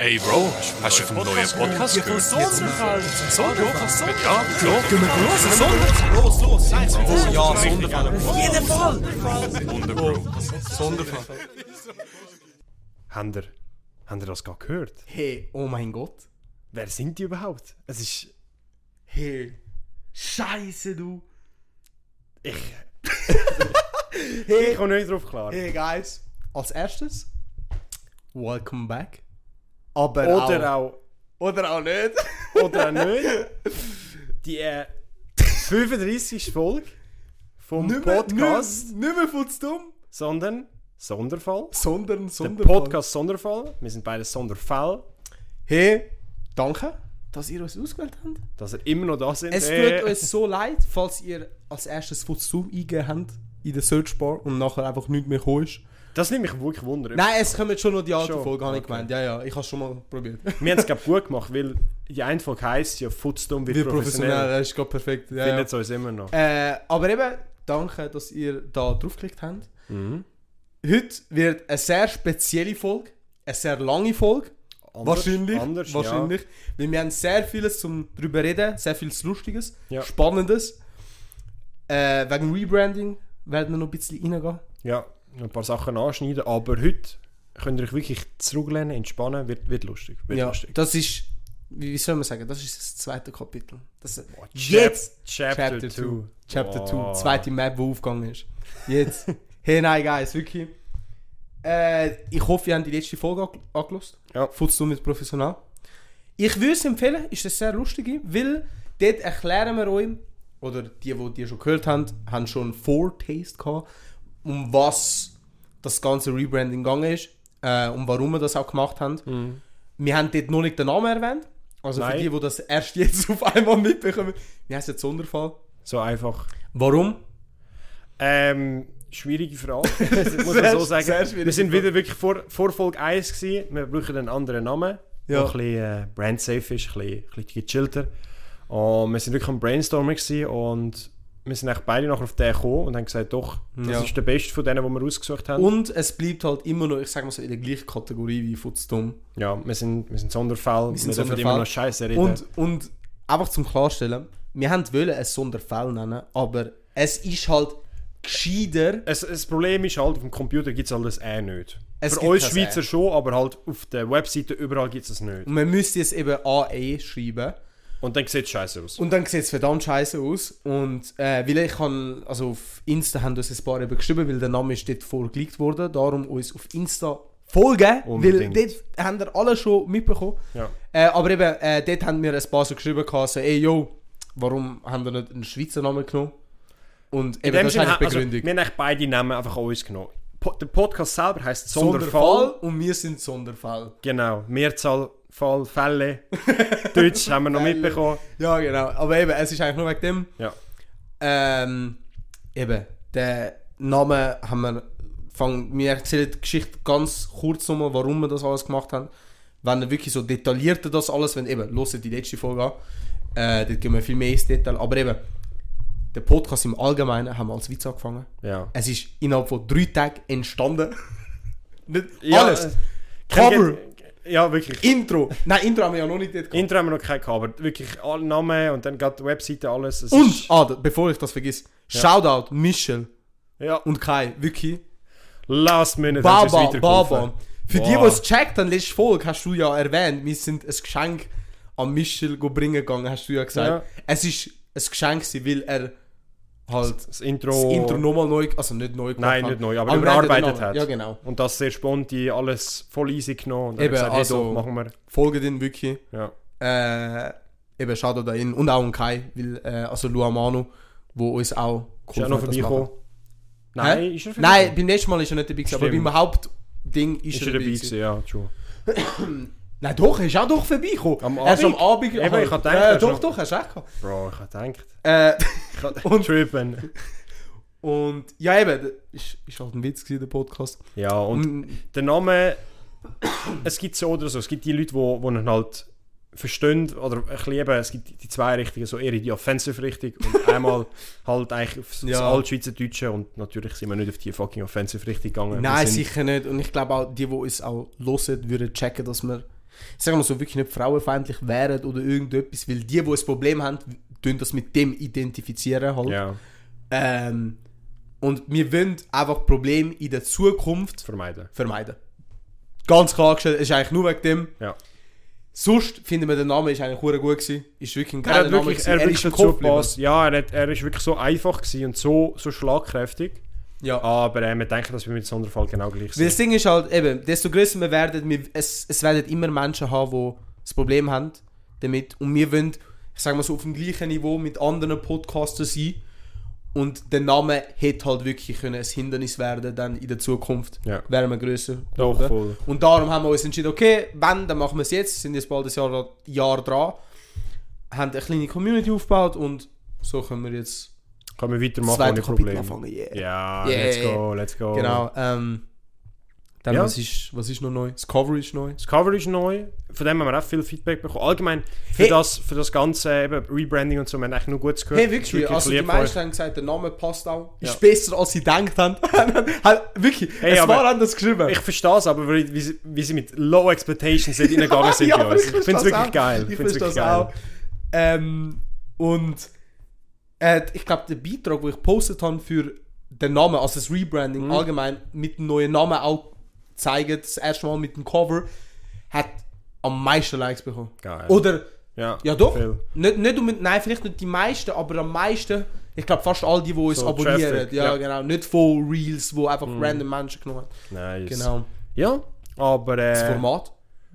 Ey Bro, hast du vom neuen Podcast gehört? Sonderfall. Ja, klar. Gehen wir los? Sonderfall. Los, los. Oh ja, Sonderfall. Auf jeden Fall. Wunder, Bro. Sonderfall. Habt ihr, habt ihr das gerade gehört? Hey, oh mein Gott. Wer sind die überhaupt? Es ist. Hey. Scheiße, du. Ich. ich komme nicht drauf klar. Hey, guys. Als erstes, welcome back. Aber Oder auch. Oder auch nicht. Oder auch nicht. Die äh, 35. Folge vom Nicht mehr- Podcast, Nicht, nicht mehr von dumm, sondern Sonderfall. sondern Der Sonderfall. Podcast Sonderfall. Wir sind beide Sonderfall. Hey, danke, dass ihr uns ausgewählt habt. Dass ihr immer noch da sind. Es Äh, tut uns so leid, falls ihr als erstes von dumm eingegeben habt in der Searchbar und nachher einfach nichts mehr ist. Das nimmt mich wirklich wunder. Nein, es kommen schon noch die alte Schon, Folge, habe ich okay. gemeint. Ja, ja, ich habe es schon mal probiert. Wir haben es glaube gut gemacht, weil die eine Folge heisst ja Footstorm wird professionell. professionell, das ist gerade perfekt. Ja, ja. Findet es uns immer noch. Äh, aber eben, danke, dass ihr da draufgeklickt habt. Mhm. Heute wird eine sehr spezielle Folge, eine sehr lange Folge. Anders, wahrscheinlich. anders, wahrscheinlich. Weil wir haben sehr vieles zum drüber reden, sehr vieles Lustiges, Ja. Spannendes. Äh, wegen Rebranding werden wir noch ein bisschen reingehen. Ja. Ein paar Sachen anschneiden, aber heute könnt ihr euch wirklich zurücklehnen, entspannen, wird, wird lustig. Wird Ja, lustig. das ist, wie, wie soll man sagen, das ist das zweite Kapitel. Das, Chap- jetzt Chapter 2. two. Chapter 2, Wow. zweite Map, die aufgegangen ist. Jetzt. hey, nein, guys, wirklich. Äh, ich hoffe, ihr habt die letzte Folge ange- angelost. Ja. Futzt du mit professionell. Ich würde es empfehlen, ist das sehr lustig, weil dort erklären wir euch, oder die, die die schon gehört haben, haben schon einen Foretaste gehabt, um was das ganze Rebranding gegangen ist äh, und warum wir das auch gemacht haben. Wir haben dort noch nicht den Namen erwähnt. Also Nein. für die, die das erst jetzt auf einmal mitbekommen, wie heißt jetzt Sonderfall? So einfach. Warum? Ähm, schwierige Frage, muss man so sagen. wir sind wieder wirklich vor, vor Folge 1 gewesen. Wir brauchen einen anderen Namen, Ja. der ein bisschen äh, brandsafe ist, ein bisschen, ein bisschen gechillter. Und wir sind wirklich am Brainstorming gewesen und wir sind eigentlich beide nachher auf den gekommen und haben gesagt, doch, das Ja. ist der beste von denen, die wir ausgesucht haben. Und es bleibt halt immer noch, ich sag mal so, in der gleichen Kategorie wie Futzdumm. ja, wir sind, wir sind Sonderfall, wir, sind dürfen Sonderfall. immer noch Scheiße reden. Und, und einfach zum Klarstellen, wir haben wollen ein Sonderfall nennen, aber es ist halt gescheiter. es, das Problem ist halt, auf dem Computer gibt es halt das eh nicht. Es Für uns Schweizer Ä. schon, aber halt auf der Webseite überall gibt es es nicht. Und man müsste es eben AE schreiben. Und dann sieht es scheiße aus. Und dann sieht es verdammt scheiße aus. Und äh, weil ich kann, also auf Insta haben uns ein paar eben geschrieben, weil der Name ist dort vorgelegt worden. Darum uns auf Insta folgen, Unbedingt. weil dort haben wir alle schon mitbekommen. Ja. Äh, aber eben, äh, dort haben wir ein paar so geschrieben, so, ey yo, warum haben wir nicht einen Schweizer Namen genommen? Und eben, das ist eigentlich also, Begründung. wir haben eigentlich beide Namen einfach uns genommen. Po der Podcast selber heisst Sonderfall. Sonderfall und wir sind Sonderfall. Genau, Mehrzahl, Fall, Fälle. Deutsch haben wir noch mitbekommen. Ja, genau. Aber eben, es ist eigentlich nur wegen dem. Ja. Ähm, eben, der Name haben wir. Fang, wir erzählen die Geschichte ganz kurz nochmal, warum wir das alles gemacht haben. Wenn ihr wirklich so detaillierter das alles, wenn eben, hört die letzte Folge an. Äh, dort gehen wir viel mehr ins Detail. Aber eben, der Podcast im Allgemeinen haben wir als Witz angefangen. Ja. Es ist innerhalb von drei Tagen entstanden. Nicht Ja, alles. äh, Cover, Ja, wirklich. Intro. Nein, Intro haben wir ja noch nicht gehabt. Intro haben wir noch keinen gehabt, aber wirklich alle Namen und dann gerade die Webseite, alles. Es Und, ah, bevor ich das vergiss, Shoutout Michel ja, und Kai, wirklich. last minute Baba. Baba. Für die, die Wow. es checkt haben, letzte Folge hast du ja erwähnt, wir sind ein Geschenk an Michel bringen gegangen, hast du ja gesagt. Ja. Es ist ein Geschenk, weil er halt Das Intro... das Intro nochmal neu, also nicht neu gemacht Nein, nicht neu, aber, haben überarbeitet hat. Ja, genau. Und das sehr spontan, alles voll easy genommen. Und Eben, gesagt, hey, also- doch, machen wir. Folge den wirklich. Ja. Äh, eben, Shoutout da ihn und auch an Kai, weil, äh, also Lua Manu, wo uns auch Ist er noch vorbeigekommen? Nein, Hä? ist er Nein, beim nächsten Mal ist er nicht dabei gewesen, aber beim Hauptding ist, Ist er er dabei. gewesen. ja, true. Nein, doch, er ist auch doch vorbeigekommen. Am Er ist am Abend? Abend. Eben, ich hab gedacht, äh, er ist Doch, doch, hast du recht gehabt. Bro, ich hab gedacht. Äh, Und- trippen. und ja, eben, das ist, ist halt ein Witz gewesen, der Podcast. Ja, und Und, der Name, es gibt so oder so. Es gibt die Leute, die, die ihn halt verstehen oder ein bisschen eben, es gibt die zwei Richtungen, so eher in die Offensive-Richtung und einmal halt eigentlich auf das Ja. Altschweizerdeutsche und natürlich sind wir nicht auf die fucking Offensive-Richtung gegangen. nein, wir sicher nicht. Und ich glaube auch, die, die uns auch hören, würden checken, dass wir ich sag mal so, wirklich nicht frauenfeindlich wären oder irgendetwas, weil die, die ein Problem haben, tun das mit dem identifizieren halt. Ja, Ähm, und wir wollen einfach Probleme in der Zukunft vermeiden. vermeiden. Ganz klar gestellt, es ist eigentlich nur wegen dem. Ja. Sonst finden wir, der Name ist eigentlich gut gewesen. Ist wirklich ein Er geiler hat Name wirklich, er Er wirklich ist im dazu Kopf geblieben. gepasst. Ja, er, hat, er ist wirklich so einfach gewesen und so, so schlagkräftig. Ja. Aber äh, wir denken, dass wir mit Sonderfall genau gleich Weil sind. das Ding ist halt, eben, desto größer wir werden, wir, es, es werden immer Menschen haben, die das Problem haben damit. Und wir wollen, ich sag mal so, auf dem gleichen Niveau mit anderen Podcastern sein. Und der Name hätte halt wirklich können ein Hindernis werden, dann in der Zukunft. Ja. Wären wir grösser. Geworden. voll. Und darum haben wir uns entschieden, okay, wenn, dann machen wir es jetzt. Sind jetzt bald ein Jahr, Jahr dran. Haben eine kleine Community aufgebaut und so können wir jetzt Können wir weitermachen ohne Probleme. anfangen. Yeah. Ja, Yeah. let's go, let's go. Genau. Ähm, dann, Ja. was, ist, was ist noch neu? Das Cover ist neu. Das Cover ist neu, von dem haben wir auch viel Feedback bekommen. Allgemein für, Hey. das, für das ganze eben, Rebranding und so, wir haben eigentlich nur Gutes gehört. Hey, Ist wirklich, also die meisten haben gesagt, der Name passt auch. Ja. Ist besser, als sie gedacht haben. Halt, wirklich, Hey, es war anders geschrieben. Ich verstehe es, aber wie, wie, sie, wie sie mit Low Expectations nicht reingegangen sind bei aber uns. Ich finde es wirklich auch. geil. Ich finde das wirklich geil. auch. Ähm, und äh, ich glaube, der Beitrag, den ich gepostet habe für den Namen, also das Rebranding Mhm. allgemein, mit dem neuen Namen auch zeigen, das erste Mal mit dem Cover, hat am meisten Likes bekommen. Geil. Oder, Ja, ja doch, viel. nicht, nicht unbedingt, nein, vielleicht nicht die meisten, aber am meisten, ich glaube fast all die, die uns So, abonnieren. Traffic, ja, ja. Genau. Nicht von Reels, wo einfach random Menschen genommen haben. Nice. Genau. Ja, aber... Das Äh, Format.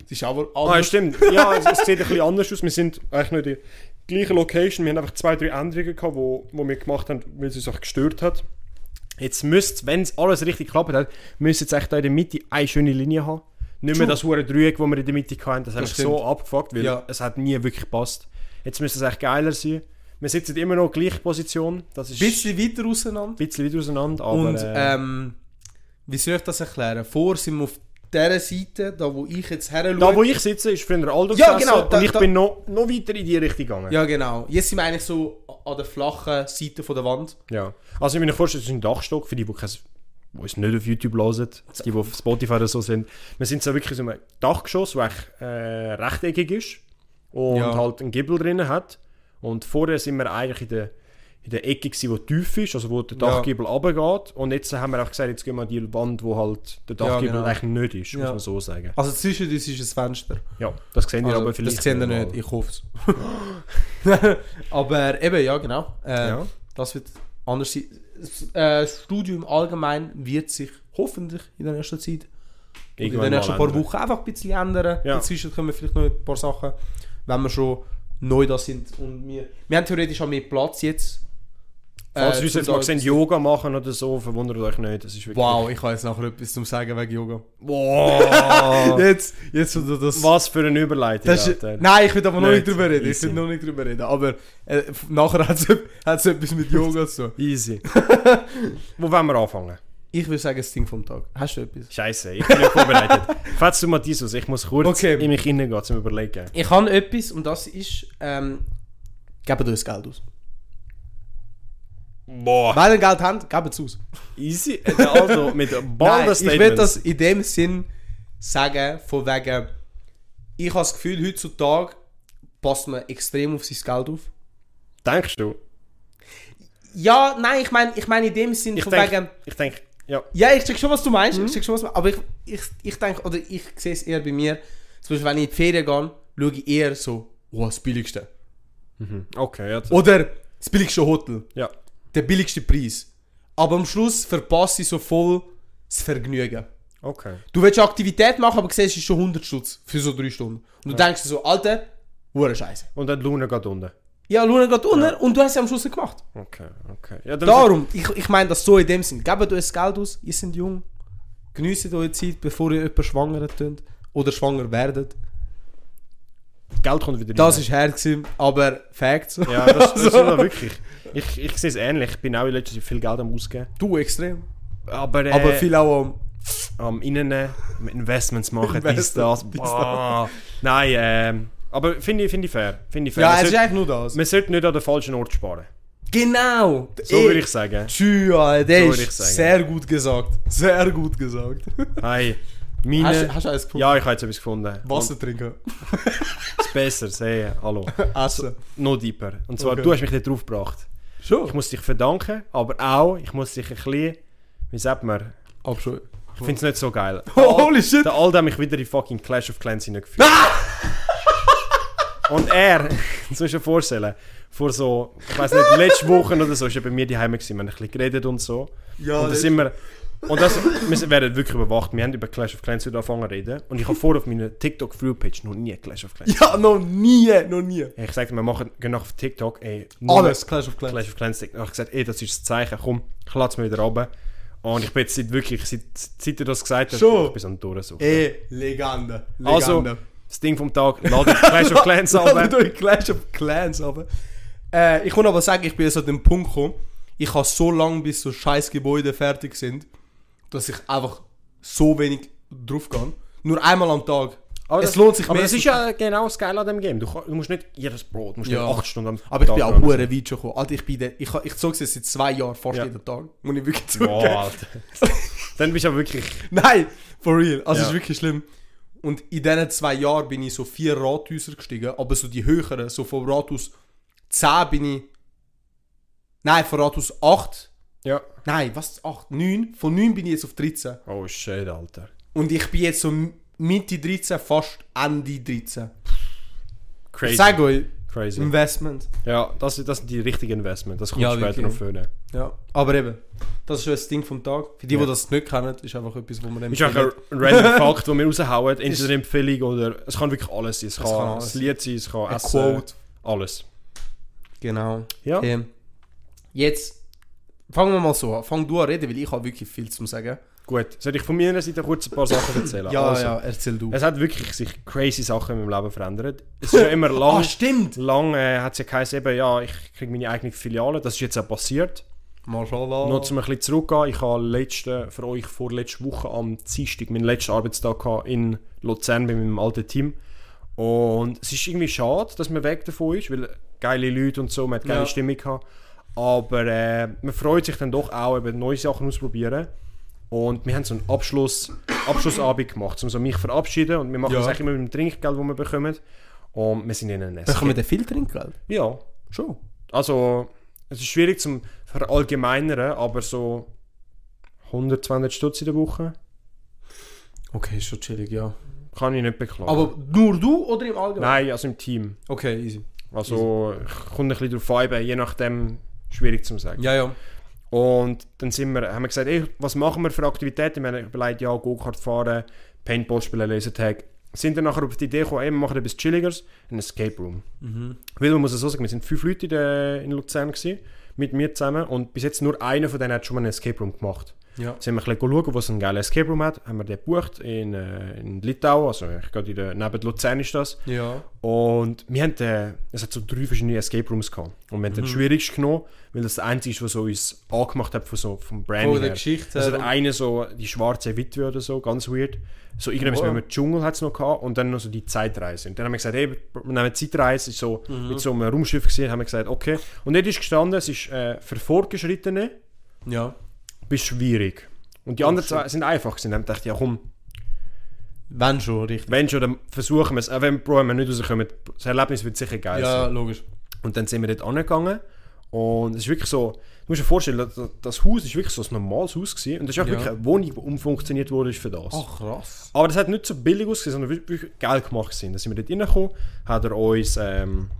das ist aber ah, anders. stimmt. Ja, es, es sieht ein bisschen anders aus. Wir sind eigentlich nicht in der gleichen Location. Wir haben einfach zwei, drei Änderungen gehabt, wo, wo wir gemacht haben, weil es uns auch gestört hat. Jetzt müsste, wenn es alles richtig geklappt hat, müsste jetzt echt da in der Mitte eine schöne Linie haben. Nicht mehr das hure Dreieck, das wir in der Mitte hatten. Das, mich stimmt. so abgefuckt, weil Ja. es hat nie wirklich gepasst. Jetzt müsste es echt geiler sein. Wir sitzen immer noch in gleicher Position. Das ist Ein bisschen weiter auseinander. ein bisschen weiter auseinander, aber... Und äh, ähm, wie soll ich das erklären? Vor sind wir auf dieser Seite, da wo ich jetzt her schaue. da, wo ich sitze, ist früher Aldo Ja, genau, da- und ich da- bin noch, noch weiter in die Richtung gegangen. Ja, genau. Jetzt sind wir eigentlich so an der flachen Seite von der Wand. Ja. Also, ich mir vorstellen, das ist ein Dachstock für die, die, kein, die uns nicht auf YouTube hören, die, die auf Spotify oder so sind. Wir sind so wirklich so einem Dachgeschoss, das äh, rechteckig ist und Ja. halt einen Giebel drin hat. Und vorher sind wir eigentlich in der, in der Ecke, gewesen, die tief ist, also wo der Ja. Dachgiebel runtergeht. Und jetzt haben wir auch gesagt, jetzt gehen wir an die Wand, wo halt der Ja, Dachgiebel genau. eigentlich nicht ist, muss Ja. man so sagen. Also zwischen uns ist ein Fenster. Ja, das sehen wir Also, aber vielleicht das sehen wir nicht, ich hoffe es. aber eben, ja, genau. Äh, Ja. Das wird anders sein. Das, äh, das Studium allgemein wird sich hoffentlich in der nächsten Zeit, in den nächsten paar ändern. Wochen einfach ein bisschen ändern. Ja. Dazwischen können wir vielleicht noch ein paar Sachen, wenn wir schon neu da sind. Und wir, wir haben theoretisch auch mehr Platz jetzt. Falls Äh, zum jetzt mal da- sehen, Yoga machen oder so, verwundert euch nicht. Das ist wirklich... Wow, ich habe jetzt nachher etwas zum Sagen wegen Yoga. Wow. Jetzt, jetzt, wo du das... Was für eine Überleitung, Das ist, nein, ich will aber noch nicht Nicht drüber reden. Ich easy. will noch nicht drüber reden. Aber äh, nachher hat es etwas mit Yoga zu tun. Easy. Wo wollen wir anfangen? Ich würde sagen, das Ding vom Tag. Hast du etwas? Scheiße, ich bin nicht vorbereitet. Fetzt du Matthias, ich muss kurz Okay. in mich hineingehen, zum Überlegen. Ich habe etwas und das ist, ähm, gebt uns Geld aus. Boah. Weil ihr Geld habt, gebt es aus. Easy. Der Also mit Nein, balden ich will das in dem Sinn sagen, von wegen, ich habe das Gefühl, heutzutage passt man extrem auf sein Geld auf. Denkst du? Ja, nein, ich meine ich mein in dem Sinn, Ich von denke, wegen... ich denk, ja. Ja, ich check schon, was du meinst. Mhm. Ich check schon, was du Aber ich, ich, ich denke, oder ich sehe es eher bei mir, zum Beispiel, wenn ich in die Ferien gehe, schaue ich eher so, oh, das billigste. Okay, ja. Oder das billigste Hotel. ja. Der billigste Preis. Aber am Schluss verpasse ich so voll das Vergnügen. Okay. Du willst eine Aktivität machen, aber siehst, es ist schon 100 Stutz für so drei Stunden. Und du denkst dir so, Alter, hure Scheiße. Und dann die Luna geht unten. Ja, Luna geht unter und du hast es am Schluss gemacht. Okay, okay. Ja, Darum, ich, ich meine das so in dem Sinn. Gebt euch das Geld aus, ihr seid jung. Genießt eure Zeit, bevor ihr jemanden schwanger tönt. Oder schwanger werdet. Geld kommt wieder Das rein. ist hart gewesen, aber Facts. Ja, das, das ist immer wirklich. Ich, ich sehe es ähnlich. Ich bin auch in letzter Zeit viel Geld am Ausgeben. Du extrem. Aber, äh, Aber viel auch am... am Innen mit Investments machen, dies, das. Boah. Nein, ähm, aber finde ich, finde ich fair. Finde ich fair. Ja, man, es ist sollte, eigentlich nur das. man sollte nicht an den falschen Ort sparen. Genau! So würde ich sagen. Tschüss, der So ist würde ich sagen. sehr gut gesagt. Sehr gut gesagt. Hey, Meine, Hast, hast du eins gefunden? ja, ich habe jetzt etwas gefunden. Wasser trinken. Es ist besser, sehen, hallo. Essen. Noch deeper. Und zwar, Okay. du hast mich nicht drauf gebracht. Schon? Ich muss dich verdanken, aber auch, ich muss dich ein bisschen, wie sagt man, Abscheu. ich finde es nicht so geil. Holy shit! Der Alda hat mich wieder in fucking Clash of Clans hineingeführt. Und er, das musst du dir vorstellen, vor so, ich weiß nicht, letzte Woche oder so, ist er bei mir daheim gewesen, wir haben ein bisschen geredet und so. Ja, und da sind wir, und das, wir werden wirklich überwacht, wir haben über Clash of Clans wieder angefangen zu reden. Und ich habe vorher auf meiner tiktok page noch nie Clash of Clans. Ja, noch nie, noch nie. Ich sagte, wir machen, nach auf TikTok, ey, Alles Clash of Clans. Clash of Clans TikTok. Ich habe gesagt, ey, das ist das Zeichen, komm, ich lade es mir wieder runter. Und ich bin jetzt seit wirklich, seit, seit du das gesagt hast, Schon? ich bin am Durchsuchen. Ey, Legende. Legende. Also, das Ding vom Tag, lade Clash of Clans durch Clash of Clans aber. Äh, ich muss aber sagen, ich bin jetzt an dem Punkt gekommen, ich habe so lange, bis so scheiß Gebäude fertig sind, dass ich einfach so wenig drauf gehe. Nur einmal am Tag. Aber es das- lohnt sich Aber mehr. das ist ja genau das Geile an dem Game. Du, du musst nicht jedes Brot, du musst Ja. nicht 8 Stunden am aber ich bin auch hure weit schon gekommen. Alter, ich bin der, ich, ich zog es jetzt seit zwei Jahren fast Ja. jeden Tag. Muss ich wirklich Boah, zugeben. Alter. Dann bist du aber wirklich... Nein, for real. Also es Ja. ist wirklich schlimm. Und in diesen zwei Jahren bin ich so vier Rathäuser gestiegen, aber so die höheren, so vom Rathaus 10 bin ich. Nein, von Rathaus 8. Ja. Nein, was? 8? 9? Von 9 bin ich jetzt auf 13. Oh shit, Alter. Und ich bin jetzt so Mitte 13, fast Ende 13. Crazy. Ich sage euch, Crazy. Investment. Ja, das, das sind die richtigen Investments. Das kommt Ja, später wirklich. noch vorne. Ja. Aber eben, das ist schon das Ding vom Tag. Für die, Ja. die das nicht kennen, ist einfach etwas, wo man Ist einfach ein random Fakt, den wir raushauen. Entweder eine Empfehlung oder... Es kann wirklich alles sein. Es kann, kann ein alles Lied sein, es kann Ein Essen, Quote. Alles. Genau. Ja. Ähm, jetzt fangen wir mal so an. Fang du an reden, weil ich habe wirklich viel zu sagen. Gut. Soll ich von meiner Seite kurz ein paar Sachen erzählen? Ja, Also, ja, erzähl du. Es hat wirklich sich crazy Sachen in meinem Leben verändert. Es ist ja immer lang... Ah, stimmt! Lang äh, hat es ja geheißen, eben, ja, ich kriege meine eigene Filiale. Das ist jetzt auch passiert. Mashallah. Noch zum ein bisschen zurückgehen. Ich habe letzte, für euch vor letzter Woche am Dienstag meinen letzten Arbeitstag gehabt in Luzern bei meinem alten Team. Und es ist irgendwie schade, dass man weg davon ist, weil geile Leute und so, man hat geile Ja. Stimmung gehabt. Aber äh, man freut sich dann doch auch, eben neue Sachen auszuprobieren. Und wir haben so einen Abschluss, Abschlussabend gemacht, um so mich verabschieden. Und wir machen Ja. das eigentlich immer mit dem Trinkgeld, das wir bekommen. Und wir sind in einem Bekommen wir viel Trinkgeld? Ja, Schon. also, es ist schwierig zum verallgemeinern, aber so 100, 200 Stutz in der Woche Okay, ist schon chillig, ja. kann ich nicht beklagen. Aber nur du oder im Allgemeinen? Nein, also im Team. Okay, easy. Also, kommt ein bisschen drauf an, je nachdem, schwierig zu sagen. Ja, ja. Und dann sind wir, haben wir gesagt, ey, was machen wir für Aktivitäten? Wir haben überlegt, ja, Go-Kart fahren, Paintball spielen, Lasertag. Sind dann nachher auf die Idee gekommen, ey, wir machen etwas Chilligeres, ein Escape Room. Weil man muss es so sagen, wir sind fünf Leute in, der, in Luzern gewesen, mit mir zusammen und bis jetzt nur einer von denen hat schon mal einen Escape Room gemacht. Ja. Sind wir ein bisschen schauen, wo es einen geilen Escape Room hat, haben wir den gebucht in, äh, in Litauen, also ich glaube in der, neben Luzern ist das. Ja. Und wir haben, äh, es hat so drei verschiedene Escape Rooms gehabt. Und wir haben den schwierigsten genommen, weil das der einzige ist, was uns angemacht hat von so, vom Branding Von der her. Geschichte Also der eine so, die schwarze Witwe oder so, ganz weird. So irgendwas Oh, mit dem Dschungel hat es noch gehabt und dann noch so die Zeitreise. Und dann haben wir gesagt, hey, wir nehmen Zeitreise, so Mhm. mit so einem Raumschiff gesehen, haben wir gesagt, okay. Und dort ist gestanden, es ist äh, für Fortgeschrittene Ja. Bis schwierig. Und die anderen zwei sind einfach gewesen. Dann haben wir gedacht, ja komm, Wenn schon, richtig. wenn schon, dann versuchen wir es. Auch wenn wir wenn wir nicht rauskommen, das Erlebnis wird sicher geil Ja, sein. logisch. Und dann sind wir dort angegangen. Und es ist wirklich so, du musst dir vorstellen, das, Haus ist wirklich so ein normales Haus gewesen. Und das ist auch Ja. wirklich eine Wohnung, die umfunktioniert wurde für das. Ach, krass. Aber das hat nicht so billig ausgesehen, sondern wirklich, geil gemacht gewesen. Dann sind wir dort reingekommen, hat er uns, ähm,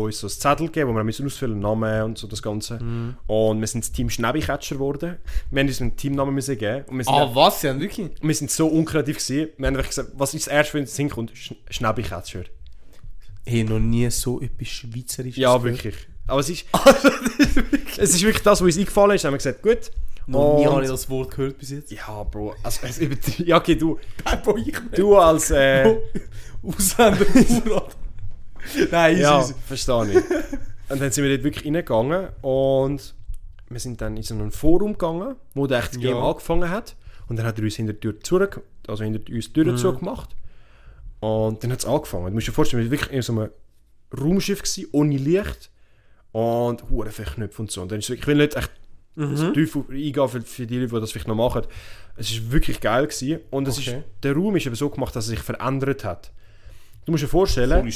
uns so ein Zettel gegeben, wo wir müssen ausfüllen Namen und so das Ganze. Mhm. Und wir sind das Team Schnäbicatcher geworden. Wir haben uns einen Teamnamen müssen geben. Und wir sind, Ah, was? Ja, wirklich? wir sind so unkreativ gewesen. Wir haben einfach gesagt, was ist das erste, wenn es hinkommt? Sch Schnäbicatcher. Hey, noch nie so etwas Schweizerisches Ja, wirklich. Aber es ist, es ist wirklich das, was uns eingefallen ist. Haben wir gesagt, gut. Noch nie Und- habe ich das Wort gehört bis jetzt. Ja, Bro. Also, übertrie- ja, okay, du, Nein, Bro, ich nicht. du als... Äh, Ausländer. Nein, ja, easy. verstehe ich. Und dann sind wir dort wirklich reingegangen und wir sind dann in so ein Forum gegangen, wo der echte Game Ja. angefangen hat. Und dann hat er uns hinter die Tür zurück, also hinter uns die Tür Mhm. zugemacht. Und dann hat es angefangen. Du musst dir vorstellen, wir waren wirklich in so einem Raumschiff gewesen, ohne Licht und hure viele Knöpfe und so. Und dann ist es ich will nicht echt also tief eingehen für, für die Leute, die das vielleicht noch machen. Es ist wirklich geil gewesen. und es Okay. ist, der Raum ist eben so gemacht, dass er sich verändert hat. Du musst dir vorstellen.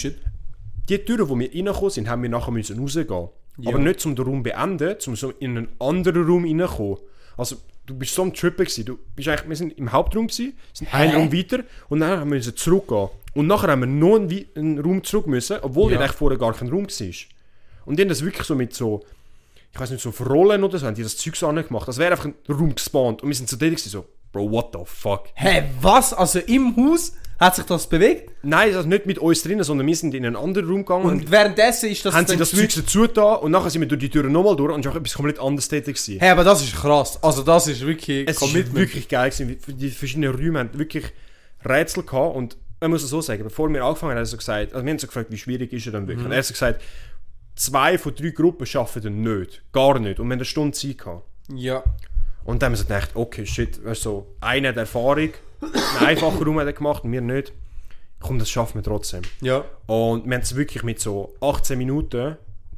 Die Türen, wo wir reingekommen sind, haben wir nachher müssen rausgehen. Ja. Aber nicht zum den Raum beenden, um so in einen anderen Raum reinzukommen. Also, du bist so am Trippen gewesen. Du bist eigentlich, wir sind im Hauptraum gewesen, sind einen Raum weiter und dann haben wir müssen zurückgehen. Und nachher haben wir noch einen, einen Raum zurück müssen, obwohl Ja. eigentlich vorher gar kein Raum war. Und die haben das wirklich so mit so, ich weiß nicht, so Rollen oder so, haben die das Zeug so angemacht. Das wäre einfach ein Raum gespawnt. Und wir sind so dort gewesen, so, Bro, what the fuck? Hä, was? Also im Haus hat sich das bewegt? Nein, also nicht mit uns drinnen, sondern wir sind in einen anderen Raum gegangen Und währenddessen ist das haben sie das Zeug dazu da und nachher sind wir durch die Türen nochmal durch und es war etwas komplett anderes tätig. gewesen. Hä, aber das ist krass. Also das ist wirklich Es ist wirklich geil gewesen. Die verschiedenen Räume haben wirklich Rätsel gehabt und man muss es so sagen, bevor wir angefangen haben, hat er so gesagt, also wir haben so gefragt, wie schwierig ist er dann wirklich. Und er hat so gesagt, zwei von drei Gruppen schaffen den nicht. Gar nicht. Und wir haben eine Stunde Zeit gehabt. Ja. Und dann haben wir so gedacht, okay, shit, weißt du, so, einer hat Erfahrung, einen einfachen Raum hat er gemacht und wir nicht. Komm, das schaffen wir trotzdem. Ja. Und wir haben es wirklich mit so 18 Minuten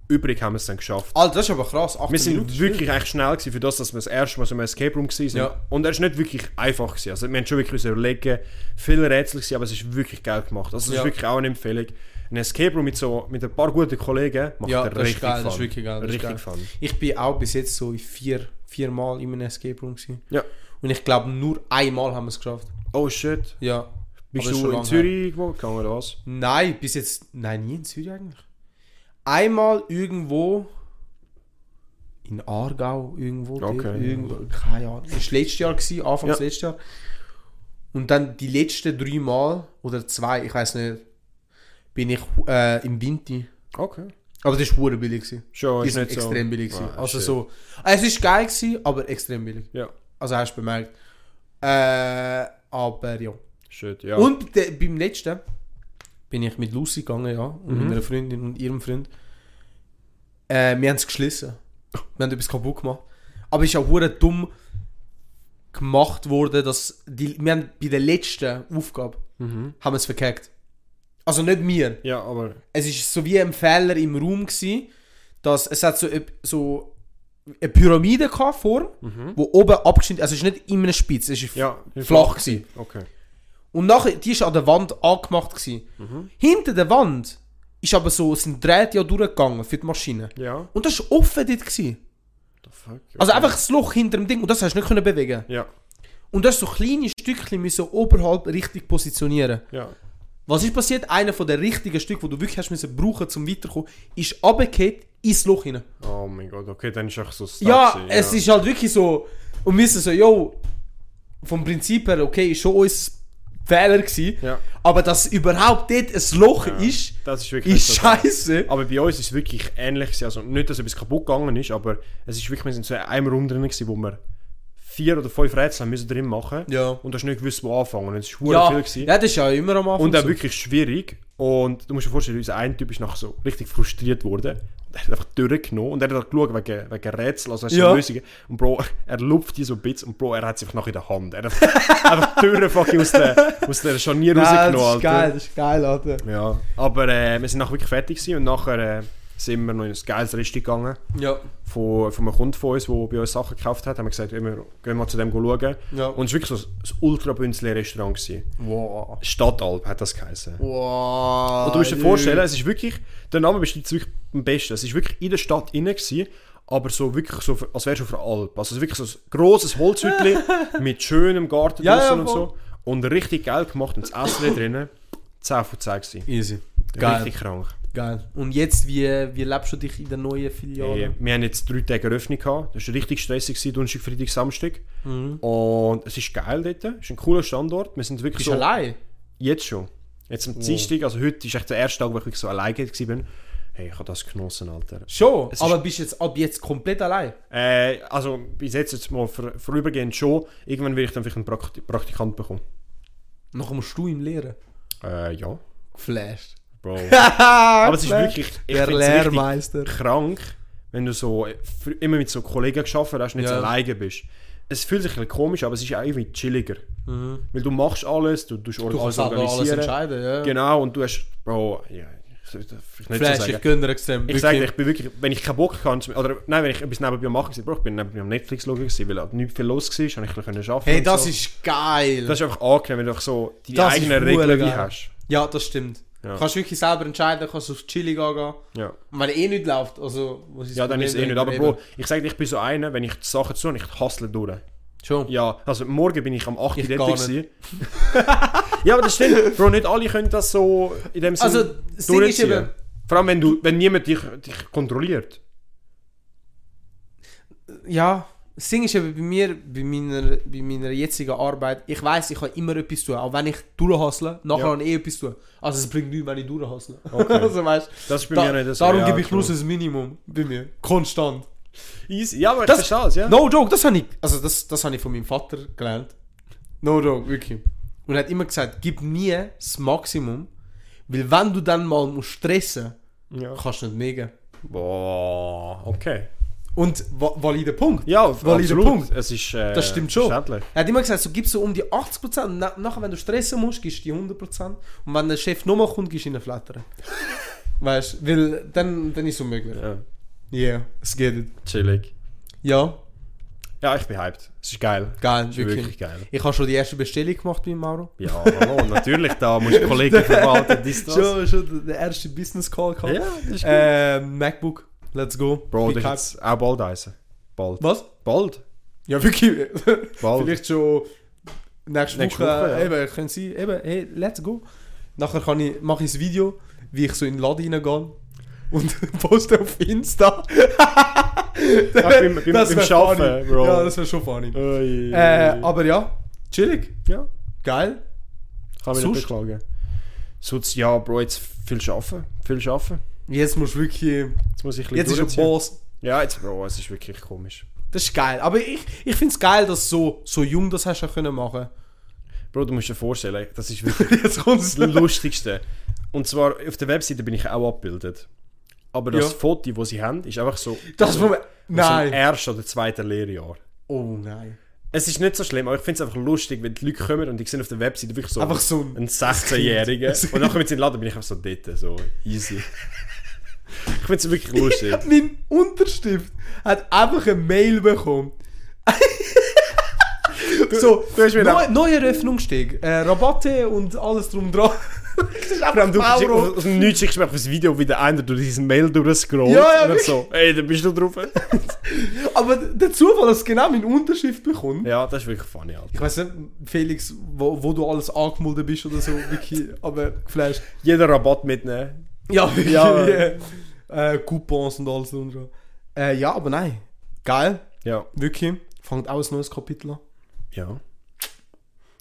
übrig haben wir es dann geschafft. Alter, das ist aber krass. 18 Wir sind Minuten ist wirklich echt schnell gewesen für das, dass wir das erste Mal so im Escape Room waren. Ja. Und er ist nicht wirklich einfach gewesen. Also wir haben schon wirklich überlegen, viele Rätsel gewesen, aber es ist wirklich geil gemacht. Also es Ja. ist wirklich auch eine Empfehlung. Ein Escape Room mit so mit ein paar guten Kollegen macht Ja, das ist richtig geil, Fun. das ist wirklich geil, das ist richtig geil. Fun. Ich bin auch bis jetzt so vier, vier Mal in einem Escape Room gewesen. Ja. Und ich glaube, nur einmal haben wir es geschafft. Oh shit. Ja. Bist Aber du in Zürich irgendwo gegangen oder was? Nein, bis jetzt. Nein, nie in Zürich eigentlich. Einmal irgendwo. In Aargau irgendwo. dort, Okay. Irgendwo, keine Ahnung. Das war letztes Jahr, gewesen, Anfangs Ja. letztes Jahr. Und dann die letzten drei Mal, oder zwei, ich weiß nicht, bin ich äh, im Winter. Okay. Aber das war billig. Schon, ist nicht so- extrem billig. gewesen. Ah, also shit. so. Es ist geil, gewesen, aber extrem billig. Ja. Also hast du bemerkt. Äh, aber ja. Shit, ja. Und de, beim letzten bin ich mit Lucy gegangen, ja, und Mhm. meiner Freundin und ihrem Freund. Äh, wir haben es geschlossen. Wir haben etwas kaputt gemacht. Aber es ist auch hure dumm gemacht worden, dass die, wir haben bei der letzten Aufgabe Mhm. haben es verkackt. Also nicht wir. Ja, aber Es ist so wie ein Fehler im Raum gewesen, dass es hat so, so eine Pyramide gehabt, Form, wo oben abgeschnitten, also es ist nicht in einer Spitze, es ist Mhm. ja. flach gewesen. Okay. Und nachher, die ist an der Wand angemacht gewesen. Mhm. Hinter der Wand ist aber so, sind Drähte ja durchgegangen für die Maschine. Ja. Und das war offen dort. Gewesen. Fuck? Also einfach das Loch hinter dem Ding und das hast du nicht können bewegen. Ja. Und das so kleine Stückchen müssen oberhalb richtig positionieren. Ja. Was ist passiert? Einer von den richtigen Stücken, die du wirklich hast müssen brauchen zum weiterkommen, ist runtergefallen ins Loch hinein. Oh mein Gott, okay, dann ist echt so stuck Ja, gewesen, es ist halt wirklich so. Und wir sind so, yo, vom Prinzip her, okay, ist schon unser Fehler gewesen. Ja. Aber dass überhaupt dort ein Loch ist, Das ist wirklich ist scheiße. Aber bei uns ist es wirklich ähnlich. gewesen. Also nicht, dass etwas kaputt gegangen ist, aber es ist wirklich, wir sind so in einem Raum drin, gewesen, wo wir vier oder fünf Rätsel haben müssen drin machen Ja. Und hast nicht gewusst, wo anfangen. Und es war Ja, viel. Gewesen. ja, das ist ja immer am Anfang. Und auch so. wirklich schwierig. Und du musst dir vorstellen, unser ein Typ ist nachher so richtig frustriert worden. Und er hat einfach durchgenommen und er hat geschaut wegen, wegen Rätsel, also er Ja. Lösungen. Und Bro, er lupft die so ein bisschen und Bro, er hat sie einfach noch in der Hand. Er hat einfach die Türen fucking aus der, aus der Scharnier Nein, rausgenommen, das ist Alter. geil, das ist geil, Alter. Ja, aber äh, wir sind nachher wirklich fertig gewesen und nachher äh, sind wir noch in ein geiles Rest gegangen Ja, von, von einem Kunden von uns, der bei uns Sachen gekauft hat. Haben wir gesagt, wir gehen mal zu dem schauen. ja. Und es war wirklich so ein ultra bünzli Restaurant. Gewesen. Wow. Stadtalp hat das geheißen. Wow. Und du musst dir vorstellen, es ist wirklich, der Name beschreibt es wirklich am besten. Es ist wirklich in der Stadt innen gewesen, aber so wirklich so, als wärst du auf einer Alp. Also wirklich so ein grosses Holzhütchen mit schönem Garten Ja, draussen ja, und so. Und richtig geil gemacht und das Essen drinnen, 10 von 10 gewesen. Easy. Geil. Richtig krank. Geil. Und jetzt, wie, wie lebst du dich in der neuen Filiale? Hey, wir haben jetzt drei Tage Eröffnung gehabt. Das war richtig stressig, gewesen, Donnerstag, Freitag, Samstag. Und es ist geil dort. Es ist ein cooler Standort. Wir sind wirklich Bist du so... allein? Jetzt schon. Jetzt am Dienstag, also heute ist echt der erste Tag, wo ich wirklich so alleine war. Hey, ich habe das genossen, Alter. Schon, Es ist- aber bist du jetzt ab jetzt komplett allein? Äh, also bis jetzt, jetzt mal vor, vorübergehend schon. Irgendwann will ich dann vielleicht einen Prakti Praktikant bekommen. Nachher musst du ihm lehren. Äh, ja. Geflasht. Bro. Aber es ist wirklich... Ich Der Lehrmeister. krank, wenn du so äh, immer mit so Kollegen geschafft hast, nicht Ja. so alleine bist. Es fühlt sich ein komisch, aber es ist auch irgendwie chilliger. Weil du machst alles, du, du, Mhm. Du kannst selber alles entscheiden, ja. Genau, und du hast, Bro, ja, ich nicht so Flash, sagen. ich gönne extrem. Ich sage ich bin wirklich, wenn ich keinen Bock hatte, oder nein, wenn ich etwas nebenbei machen war, Bro, ich bin nebenbei am Netflix schauen, weil halt nicht viel los war, habe ich ein bisschen arbeiten Hey, und das so. ist geil. Das ist einfach angenehm, wenn du so die Das eigenen Regeln wie hast. ja, das stimmt. Ja. Kannst wirklich selber entscheiden, kannst auf Chili gehen. Ja, Und wenn eh nicht läuft, also... Was ist ja dann ist es eh nicht. Aber? Bro, ich sage dir, ich bin so einer, wenn ich die Sachen zu tue, ich hustle durch. Schon. Ja, also morgen bin ich am 8. Ich Uhr gar dort ja, aber das stimmt. Bro, nicht alle können das so in dem Sinne Also, das Ding ist eben... Vor allem, wenn, du, wenn niemand dich, dich kontrolliert. Ja, das Ding ist eben bei mir, bei meiner, bei meiner jetzigen Arbeit, ich weiß, ich kann immer etwas tun. Auch wenn ich durchhassle, nachher Ja. habe ich eh etwas tun. Also es bringt nichts, wenn ich durchhassle. Okay. also weißt Das ist bei da, mir nicht so. Darum ja, gebe ich true. bloß das Minimum bei mir. Konstant. Easy. Ja, aber ich Das- verstehe es, ja. No joke, das habe ich, also das, das habe ich von meinem Vater gelernt. No joke, wirklich. Und er hat immer gesagt, gib nie das Maximum, weil wenn du dann mal musst stressen Ja. kannst du nicht mega. Boah, okay. Und valider Punkt. Ja, Valider absolut. Punkt. Es ist äh, Das stimmt schon. Er hat immer gesagt, so gibst du um die 80% und na nachher, wenn du stressen musst, gibst du die 100%. Und wenn der Chef nochmal kommt, gibst du ihn Flattern. weißt du, weil dann, dann ist es unmöglich. Ja, yeah, es geht. chillig. Ja, Ja, ich bin hyped. Es ist geil. geil, ist wirklich. wirklich geil. Ich habe schon die erste Bestellung gemacht bei Mauro. Ja, hallo, natürlich, da musst du Kollegen verwalten, dies, das. Schon, schon der erste Business Call gehabt. Ja, das ist gut. Äh, MacBook, let's go. Bro, das ist jetzt auch bald eisen. Bald. Was? Bald? Ja, wirklich. Bald. Vielleicht schon nächste, Nächste Woche. Woche, ja. Eben, können Sie, eben, hey, let's go. Nachher kann ich, mache ich ein Video, wie ich so in den Laden reingehe und poste auf Insta. Ach, beim, beim, Das beim Schaffen. Bro. Ja, das wäre schon funny. Ui. Äh, aber ja, chillig, ja, geil. kann mich sonst? nicht beklagen. Sonst, ja, Bro, jetzt viel schaffen. Viel schaffen. Jetzt musst du wirklich. Jetzt muss ich ein Jetzt ist durchziehen. Boss. Ja, jetzt, Bro, es ist wirklich komisch. Das ist geil. Aber ich, ich finde es geil, dass du so, so jung das hast du können machen. Bro, du musst dir vorstellen, das ist wirklich das Lustigste. Und zwar, auf der Webseite bin ich auch abgebildet. Aber das Ja. Foto, das sie haben, ist einfach so... Das dem Nein. ersten oder zweiten Lehrjahr. Oh nein. Es ist nicht so schlimm, aber ich finde es einfach lustig, wenn die Leute kommen und ich sehe auf der Webseite wirklich so Einfach so ein. einen 16-Jährigen. Kind. Und dann kommen sie in den Laden, bin ich einfach so dort, so easy. Ich finde es wirklich lustig. Mein Unterstift hat einfach eine Mail bekommen. so, du hast mir neu, neue Eröffnungssteg, äh, Rabatte und alles drum dran. das ist du einfach aus dem Nichts schickst du mir das Video, wie der eine durch diesen Mail durchscrollt. Ja, ja, und so, ey, da bist du drauf. Aber der Zufall, dass genau mein Unterschrift bekommt. ja, das ist wirklich funny, Alter. Ich weiß nicht, Felix, wo, wo du alles angemeldet bist oder so, wirklich, aber geflasht. Jeder Rabatt mitnehmen. Ja, wirklich. Ja. äh, äh, Coupons und alles drum dran. Äh, ja, aber nein. Geil, Ja. wirklich. Fängt auch ein neues Kapitel an. Ja.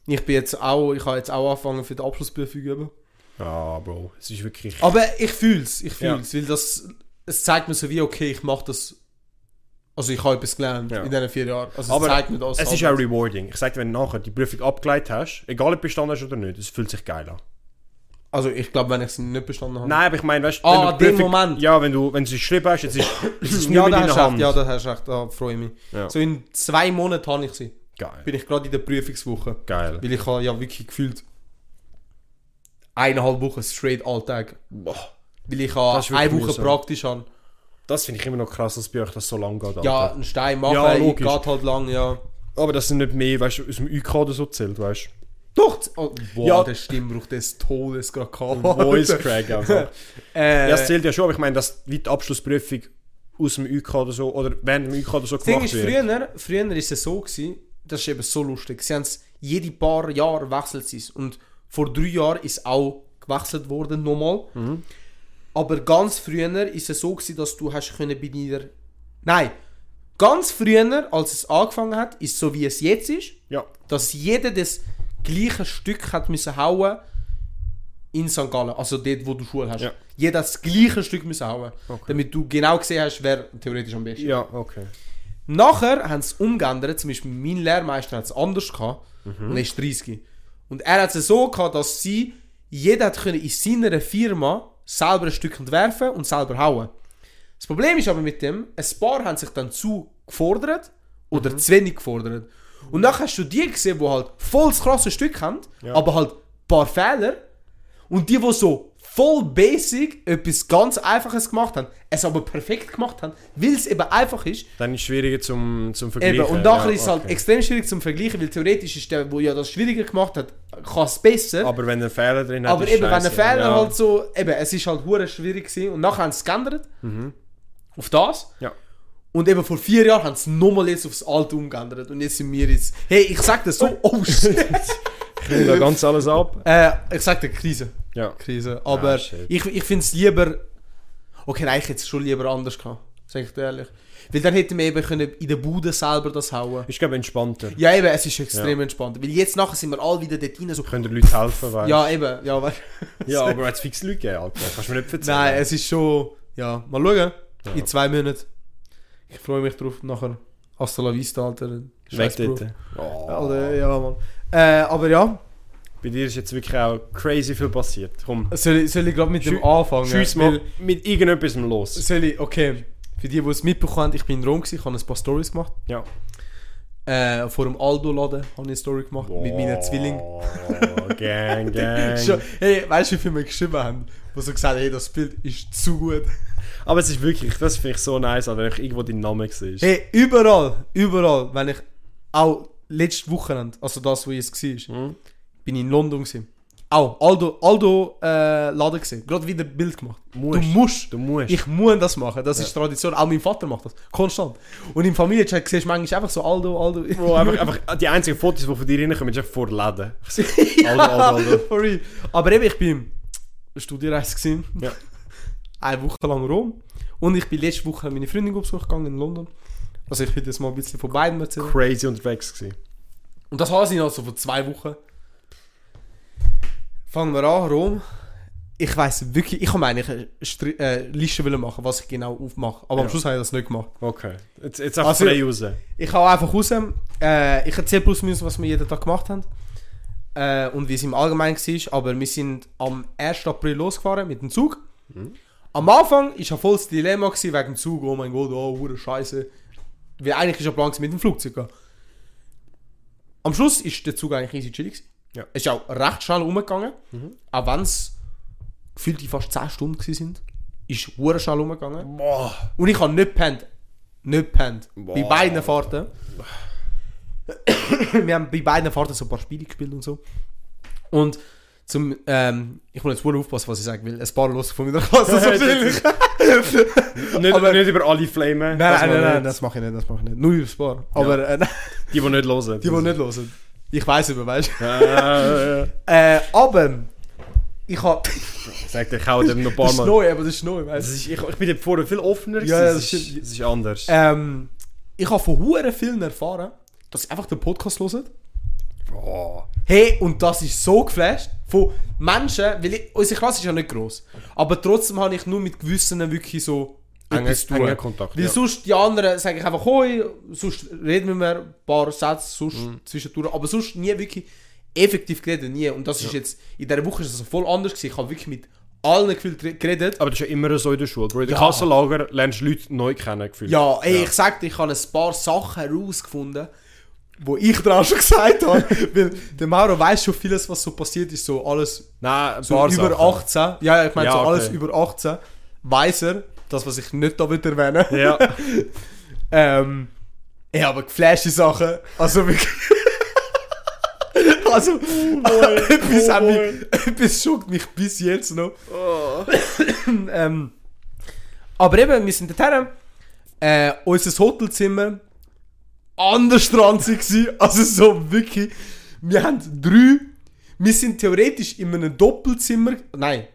Ich bin jetzt auch, ich habe jetzt auch angefangen für die Abschlussprüfung üben. Ja, Bro, es ist wirklich... Aber ich fühl's, ich Ja. fühl's, weil das, es zeigt mir so wie, okay, ich mache das, also ich habe etwas gelernt Ja. in diesen vier Jahren. Also Aber es zeigt mir das. Es ist auch rewarding. Ich sag dir, wenn du nachher die Prüfung abgeleitet hast, egal ob du bestanden hast oder nicht, es fühlt sich geil an. Also ich glaube, wenn ich es nicht bestanden habe. Nein, aber ich meine, weißt Ah, wenn du den Prüfung- Moment. Ja, wenn du, wenn du es geschrieben hast, jetzt ist, ist es nicht ja, mehr in deiner Hand. ja, da hast du recht, da freue ich mich. Ja. So in zwei Monaten habe ich sie. Geil. Bin ich gerade in der Prüfungswoche. Geil. Weil ich habe ja wirklich gefühlt eineinhalb Wochen straight Alltag. Boah. Weil ich habe Das eine Woche mühsam. praktisch habe. Das finde ich immer noch krass, dass bei euch das so lang geht. Alter. Ja, einen Stein machen, Ja, ja, logisch. geht halt lang, ja. Aber das sind nicht mehr, weißt du, aus dem UK oder so zählt, weißt du. Doch! Oh, boah, Ja. der Stimmbruch des Todes gerade gehabt. Voice Crack einfach. äh, Ja, es zählt ja schon, aber ich meine, dass wie die Abschlussprüfung aus dem UK oder so, oder während dem UK oder so gemacht ist, wird. früher, früher ist es so gewesen, das ist eben so lustig, sie haben es jede paar Jahre wechselt es. Und vor drei Jahren ist auch gewechselt worden nochmal. Mhm. Aber ganz früher ist es so gewesen, dass du hast können bei dir... Nein, ganz früher, als es angefangen hat, ist so wie es jetzt ist, Ja. dass jeder das gleiche Stück hat müssen hauen in St. Gallen, also dort, wo du Schule hast. Ja. Jeder das gleiche Stück müssen hauen, damit du genau gesehen hast, wer theoretisch am besten Ja, okay. Nachher haben sie es umgeändert, zum Beispiel mein Lehrmeister hat es anders gehabt und er ist 30. Und er hat es so gehabt, dass sie, jeder hat können in seiner Firma selber ein Stück entwerfen und selber hauen. Das Problem ist aber mit dem, ein paar haben sich dann zu gefordert oder zu wenig gefordert. Und dann hast du die gesehen, die halt voll das krasse Stück haben, Ja. aber halt ein paar Fehler. Und die, die so voll basic etwas ganz Einfaches gemacht haben, es aber perfekt gemacht haben, weil es eben einfach ist. Dann ist es schwieriger zum, zum Vergleichen. Eben, und nachher Ja, ist es halt okay. extrem schwierig zum Vergleichen, weil theoretisch ist der, der ja das schwieriger gemacht hat, kann es besser. Aber, Aber wenn ein Fehler drin hat, ist eben, wenn ein scheisse. Fehler ja. halt so, eben, es ist halt hure schwierig gewesen und nachher haben sie es geändert. Auf das. Ja. Und eben vor vier Jahren haben sie nochmal jetzt aufs alte umgeändert. Und jetzt sind wir jetzt. Hey, ich sag das so, oh shit. Ich nehme da ganz alles ab. äh, ich sag dir Krise. Ja. Krise. Aber Ah, shit. ich, ich finde es lieber. Okay, nein, ich hätte es schon lieber anders gehabt. Sag ich dir ehrlich. Weil dann hätten wir eben können in der Bude selber das hauen. Ich glaube entspannter. Ja, eben, es ist extrem Ja. entspannt. Weil jetzt nachher sind wir alle wieder dort rein. So, Können die Leute helfen, weißt ja, eben. Ja, we- Ja, aber jetzt fix Leute gegeben, Alter. Kannst du mir nicht erzählen. Nein, es ist schon. Ja, mal schauen. In zwei Monaten. Ich freue mich drauf. Nachher. Hasta la vista, Alter. Weg dort. Oh. Alter, ja, Mann. Äh, aber ja, Bei dir ist jetzt wirklich auch crazy viel passiert. Komm, soll ich, soll ich gerade mit dem Schü- anfangen? schieß mal mit irgendetwas los. Soll ich, okay. Für die, die es mitbekommen haben, ich bin in Rom, gewesen, ich habe ein paar Stories gemacht. Ja. Äh, vor dem Aldo-Laden habe ich eine Story gemacht mit meinen Zwillingen. Oh, gang, gang. Hey, weißt du, wie viele mir geschrieben haben? Die so gesagt haben, hey, das Bild ist zu gut. Aber es ist wirklich, das finde ich so nice, wenn ich irgendwo deinen Namen sehe. Hey, überall, überall, wenn ich auch letzte Wochenende, also das, wo jetzt war, Mhm. bin ich in London gewesen. Auch Aldo, Aldo äh, Laden gesehen. Gerade wieder ein Bild gemacht. Musst. Du musst. Du musst. Ich muss das machen. Das ist Tradition. Auch mein Vater macht das. Konstant. Und im Familienchat siehst du manchmal einfach so Aldo, Aldo. Bro, einfach, einfach die einzigen Fotos, die von dir reinkommen, ist einfach vor Läden. Aldo, Aldo, Aldo. For real. Aber eben, ich bin Studiereise gewesen. Ja. Eine Woche lang Rom. Und ich bin letzte Woche meine Freundin besuchen gegangen in London. Also ich will das mal ein bisschen von beiden erzählen. Crazy unterwegs gewesen. Und das habe ich also vor zwei Wochen. Fangen wir an, Rom. Ich weiß wirklich, ich habe eigentlich eine Stri äh, Liste wollen machen, was ich genau aufmache. Aber am Ja. Schluss habe ich das nicht gemacht. Okay. Jetzt, jetzt einfach Also- frei raus. Ich habe einfach raus. Äh, ich erzähle plus minus, was wir jeden Tag gemacht haben. Äh, und wie es im Allgemeinen war. Aber wir sind am 1. April losgefahren mit dem Zug. Am Anfang war ja voll das Dilemma gewesen, wegen dem Zug. Oh mein Gott, oh, hure Scheiße. Weil eigentlich ist ja Plan mit dem Flugzeug gehen. Am Schluss ist der Zug eigentlich easy chillig. Ja. Es ist auch recht schnell umgegangen. Auch wenn es gefühlt fast 10 Stunden sind. Ist hure schnell umgegangen. Boah. Und ich habe nicht gepennt. Nicht gepennt. Bei beiden Fahrten. Wir haben bei beiden Fahrten so ein paar Spiele gespielt und so. Und zum, ähm, ich muss jetzt wohl aufpassen, was ich sage, weil ein paar los von meiner Klasse so wahrscheinlich. Nicht, Aber- nicht über alle flamen. Nein, nein, mal nein, nein, das mache ich nicht, das mache ich nicht. Nur übers Paar. Aber äh, Die, die nicht hören. die, die nicht hören. Ich weiß über, weißt du. Äh, Äh, aber ich habe. Sag dir, ich hau dem noch ein paar Das ist Mal. neu, aber das ist neu, weißt du. ich, ich bin vorher viel offener. Ja, das das, ist, das ist anders. Ähm, ich habe von Huren vielen erfahren, dass sie einfach den Podcast hören. Boah. Hey, und das ist so geflasht von Menschen, weil ich, unsere Klasse ist ja nicht gross. Aber trotzdem habe ich nur mit Gewissen wirklich so tun. enger Kontakt, Weil ja. sonst die anderen sage ich einfach hoi, sonst reden wir ein paar Sätze sonst Mhm. zwischendurch, aber sonst nie wirklich effektiv geredet, nie. Und das ist jetzt, in dieser Woche ist es voll anders gewesen. Ich habe wirklich mit allen gefühlt re- geredet. Aber das ist ja immer so in der Schule. Bro, in der Ja. Kassenlager lernst du Leute neu kennen. Gefühlt. Ja, ey, ich sagte, ich habe ein paar Sachen herausgefunden, wo ich auch schon gesagt habe. weil der Mauro weiß schon vieles, was so passiert ist, so alles Nein, ein so über Sachen. 18. Ja, ich meine, Ja, so okay. alles über 18 weiß er, das, was ich nicht da will erwähnen. Ja. Ähm, ja, aber geflashte Sachen, also wirklich. also, etwas, hat mich, etwas schockt mich bis jetzt noch. ähm, aber eben, wir sind dorthin. Äh, unser Hotelzimmer anders dran gewesen. Also so wirklich. Wir haben drei. Wir sind theoretisch in einem Doppelzimmer. Nein.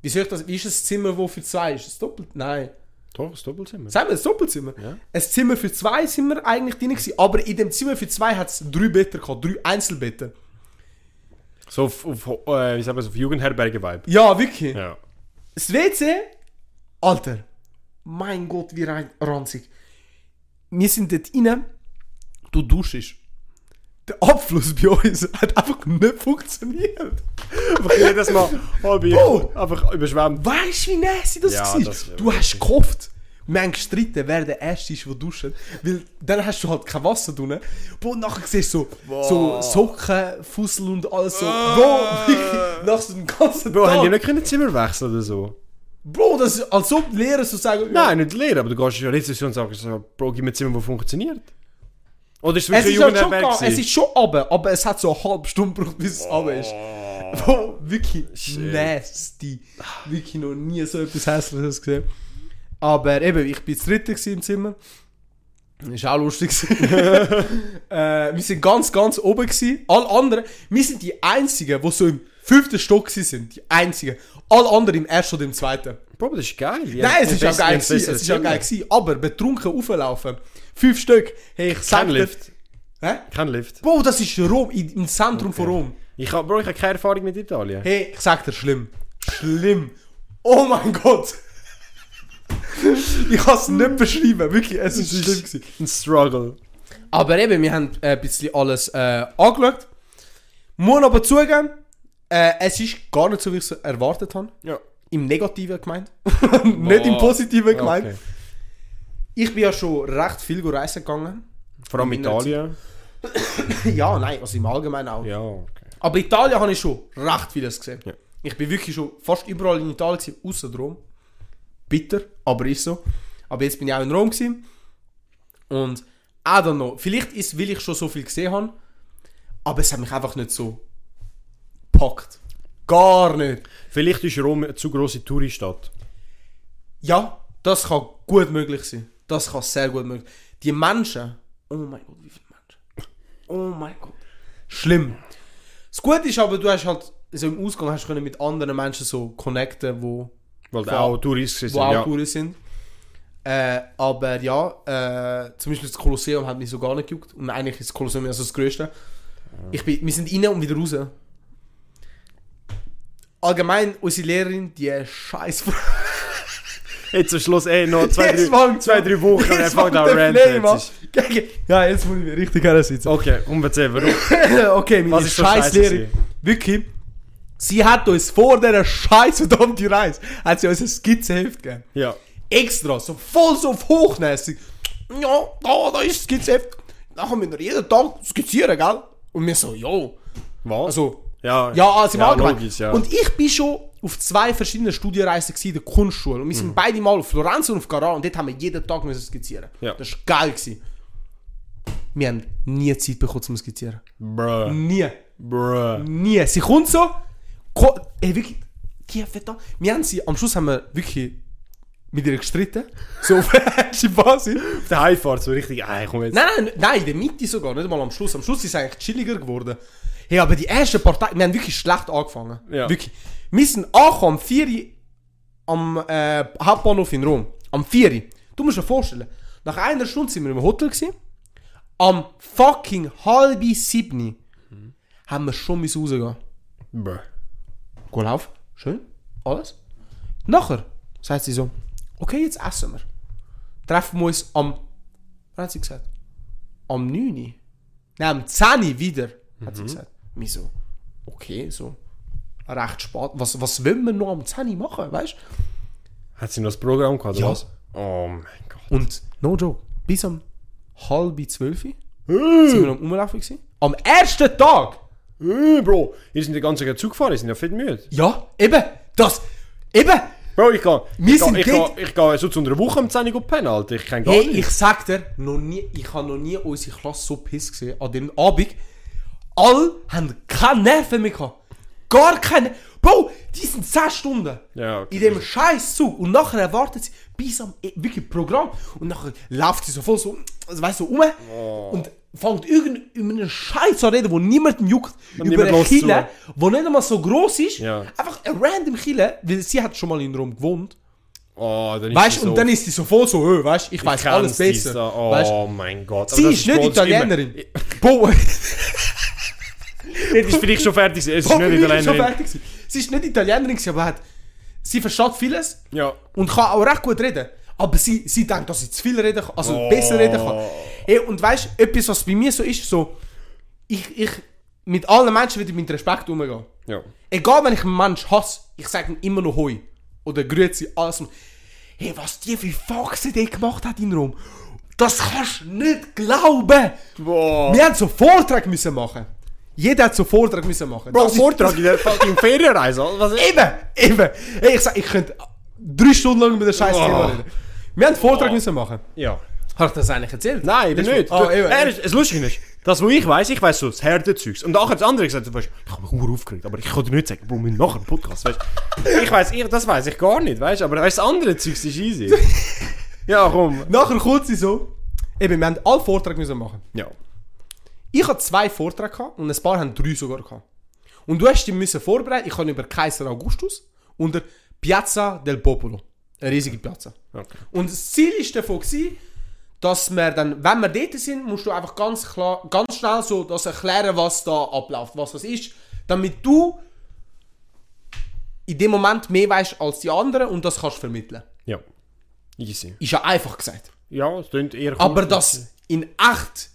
Wie soll ich das? Wie ist das Zimmer, wo für zwei ist? Das Doppel? Nein. Doch, das Doppelzimmer. Sagen wir das Doppelzimmer? Ja. Ein Zimmer für zwei sind wir eigentlich drin gewesen, aber in dem Zimmer für zwei hat es drei Betten gehabt, drei Einzelbetten. So auf, auf, äh, wie sagen wir, auf Jugendherberge-Vibe. Ja, wirklich. Ja. Das WC, Alter, mein Gott, wie rein ranzig. Wir sind dort rein, du duschst. Der Abfluss bei uns hat einfach nicht funktioniert. Einfach jedes Mal halb Bro. einfach überschwemmt. Weißt du, wie nasty das Ja, war? das- du hast gekauft. Wir haben gestritten, wer der Erste ist, der duscht. Weil dann hast du halt kein Wasser drin. Und nachher siehst du so, so Socken, Fussel und alles so. Wirklich, nach so einem ganzen Bro, haben die Tag. nicht können Zimmer wechseln oder so? Bro, das ist, als ob die Lehrer so sagen, ja, Nein, nicht leer, aber du gehst in eine Rezession und sagst, Bro, gib mir ein Zimmer, das funktioniert. Oder ist es Es wirklich ist, ein halt schon es ist schon runter, aber es hat so eine halbe Stunde gebraucht, bis es runter ist. Bro, wirklich nasty. Wirklich noch nie so etwas Hässliches gesehen. Aber eben, ich bin das dritte im Zimmer. War auch lustig. äh, wir sind ganz, ganz oben. Gewesen. Alle anderen, wir sind die Einzigen, die so im fünften Stock sind. Die Einzigen. Alle anderen im ersten oder im zweiten. Bro, das ist geil. Die Nein, es ist ja geil gewesen. Es ist ja geil gewesen. Aber betrunken auflaufen. Fünf Stück. Hey, ich Kein Lift. Hä? Kein Lift. Bro, das ist Rom, im Zentrum von Rom. Ich hab, Bro, ich habe keine Erfahrung mit Italien. Hey, ich sag dir, schlimm. Schlimm. Oh mein Gott. ich kann es nicht beschreiben, wirklich, es ist schlimm gewesen. Ein Struggle. Aber eben, wir haben äh, ein bisschen alles äh, angeschaut. Muss aber zugeben, äh, es ist gar nicht so, wie ich es erwartet habe. Ja. Im Negativen gemeint. nicht im. Positiven gemeint. Okay. Ich bin ja schon recht viel reisen gegangen. Vor allem Im Italien. ja, nein, also im Allgemeinen auch. Ja, okay. Aber Italien habe ich schon recht vieles gesehen. Ja. Ich bin wirklich schon fast überall in Italien, außer Rom. Bitter, aber ist so. Aber jetzt bin ich auch in Rom gewesen. Und I don't know. Vielleicht ist, weil ich schon so viel gesehen habe, aber es hat mich einfach nicht so gepackt. Gar nicht. Vielleicht ist Rom eine zu grosse Touristadt. Ja, das kann gut möglich sein. Das kann sehr gut möglich Die Menschen, oh mein Gott, wie viele Menschen. Oh mein Gott. Schlimm. Das Gute ist aber, du hast halt, so im Ausgang hast du können mit anderen Menschen so connecten, wo, Weil Voll. auch Touristen wo sind. auch Ja. Touren sind. Äh, aber ja, äh, zum Beispiel das Kolosseum hat mich so gar nicht gejuckt. Und eigentlich ist das Kolosseum also das Größte. Ich bin, wir sind rein und wieder raus. Allgemein, unsere Lehrerin, die scheiß Jetzt zum Schluss, ey, noch zwei, drei, fangt's zwei, drei Wochen und er fängt fängt an ranten. Ja, jetzt muss ich mir richtig hersitzen. Okay, und erzähl, warum? okay, meine Was ist scheiß Lehrerin. Wirklich, sie hat uns vor dieser scheiß verdammten Reise, hat sie uns ein Skizzenheft gegeben. Ja. Extra, so voll so auf hochnäsig. Ja, da, da ist das Skizzenheft. Nachher müssen wir jeden Tag skizzieren, gell? Und wir so, jo. Was? Also, ja, ja, also im ja, Allgemeinen. logisch, ja. Und ich bin schon auf zwei verschiedenen Studienreisen in der Kunstschule. Und wir Mhm. sind beide mal auf Florenz und auf Carrara und dort haben wir jeden Tag müssen skizzieren. Ja. Das war geil. Gewesen. Wir haben nie Zeit bekommen zum Skizzieren. Bruh. Nie. Bruh. Nie. Sie kommt so. Ko ey, wirklich. Die da. Wir haben sie, am Schluss haben wir wirklich mit ihr gestritten. So auf erste Basis. Auf der Heimfahrt so richtig, ey, komm jetzt. Nein, nein, nein, in der Mitte sogar, nicht mal am Schluss. Am Schluss ist es eigentlich chilliger geworden. Hey, aber die erste Partei, wir haben wirklich schlecht angefangen. Ja. Wirklich. Wir sind angekommen am 4 Uhr am äh, Hauptbahnhof in Rom. Am 4 Uhr. Du musst dir vorstellen, nach einer Stunde sind wir im Hotel gewesen. Am fucking halb sieben haben wir schon müssen rausgehen. Bruh. Geh lauf. Schön. Alles. Nachher sagt sie so, okay, jetzt essen wir. Treffen wir uns am, was hat sie gesagt? Am 9. Uhr. Nein, am 10 Uhr wieder, hat sie gesagt. Wir so, okay, so recht spät. Was, was wollen wir noch am 10 Uhr machen, weißt Hat sie noch das Programm gehabt, oder Ja. was? Oh mein Gott. Und, no joke, bis am halb zwölf Uhr sind wir am Umlaufen gewesen. Am ersten Tag! Äh, Bro, ihr sind die ganze Zeit Zug gefahren, ihr sind ja fit müde. Ja, eben, das, eben, Bro, ich gehe Wir ich sind ich geh, ich geh so zu einer Woche am 10 Uhr pennen, Alter. Ich kenn gar Hey, nicht. ich sag dir, noch nie, ich habe noch nie unsere Klasse so piss gesehen an dem Abend. Alle haben keine Nerven mehr gehabt. Gar keine. Bro, die sind 10 Stunden Ja, okay. in dem scheiß Zug und nachher erwartet sie bis am e- wirklich Programm und nachher läuft sie so voll so, also weißt du, um Oh. und fängt irgend über einen Scheiß an reden, wo niemanden juckt, über niemand eine Kille, wo nicht einmal so groß ist, Ja. einfach eine random Kille, weil sie hat schon mal in Rom gewohnt. Oh, dann ist Weißt so, und dann ist sie so voll so, öh, weißt du, ich weiß alles ist besser. Oh weißt, mein Gott. sie ist das nicht bei uns Das ist vielleicht schon fertig. Es ist nicht Italienerin. Sie ist nicht Italienerin, aber hat, sie versteht vieles Ja. und kann auch recht gut reden. Aber sie, sie denkt, dass sie zu viel reden kann, also Oh. besser reden kann. Hey, und weißt du, etwas, was bei mir so ist, so, ich, ich, mit allen Menschen würde ich mit Respekt umgehen. Ja. Egal, wenn ich einen Menschen hasse, ich sage ihm immer noch Hoi. Oder Grüezi, alles. hey, was die für Faxen die gemacht hat in Rom, das kannst du nicht glauben. Boah. Wir haben so Vortrag müssen machen. Jeder hat so einen Vortrag müssen machen. Bro, Das Vortrag in der fucking Ferienreise. Was ist? Eben, eben. Hey, ich sag, ich könnte drei Stunden lang über das scheiß Oh. Thema reden. Wir haben einen Vortrag müssen machen. Ja. Habe ich das eigentlich erzählt? Nein, eben nicht. Ah, Du- eben. er ist, das Lustige ist, das, was ich weiß, ich weiß so das Herdenzeugs. Und nachher das andere gesagt, ich habe mich aufgeregt, aber ich dir nicht sagen, Bro, wir machen nachher einen Podcast, weißt Ich weiß, ich, das weiß ich gar nicht, weißt aber weißt, das andere Zeugs ist easy. ja, komm. Nachher kurz so. Eben, wir haben alle Vorträge müssen machen. Ja. Ich hatte zwei Vorträge und ein paar haben drei sogar gehabt. Und du hast dich müssen vorbereiten. Ich habe über Kaiser Augustus und der Piazza del Popolo. Eine riesige Piazza. Okay. Und das Ziel war davon, gewesen, dass wir dann, wenn wir dort sind, musst du einfach ganz klar, ganz schnell so das erklären, was da abläuft, was das ist, damit du in dem Moment mehr weißt als die anderen und das kannst vermitteln. Ja. Easy. Ist ja einfach gesagt. Ja, es klingt eher Aber das in echt,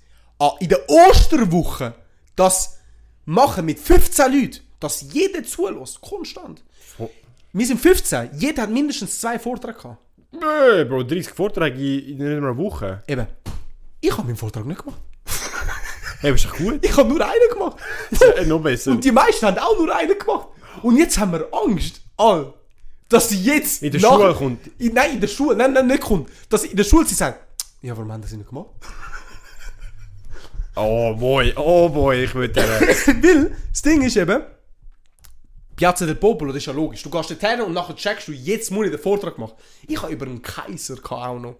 in der Osterwoche, das machen mit 15 Leuten, dass jeder zulässt, konstant. Oh. Wir sind 15, jeder hat mindestens zwei Vorträge gehabt. Bö, Bro, 30 Vorträge in, einer Woche. Eben, ich habe meinen Vortrag nicht gemacht. Hey, ist doch gut. Ich habe nur einen gemacht. Äh, noch besser. Und die meisten haben auch nur einen gemacht. Und jetzt haben wir Angst, all, dass sie jetzt. In der nach- Schule kommt. In, nein, in der Schule. Nein, nein, nicht kommt. Dass sie in der Schule sie sagen, ja, warum haben das nicht gemacht? Oh boy, oh boy, ich würde der. Weil, das Ding ist eben, Piazza del Popolo, das ist ja logisch. Du gehst dorthin und nachher checkst du, jetzt muss ich den Vortrag machen. Ich habe über einen Kaiser auch noch.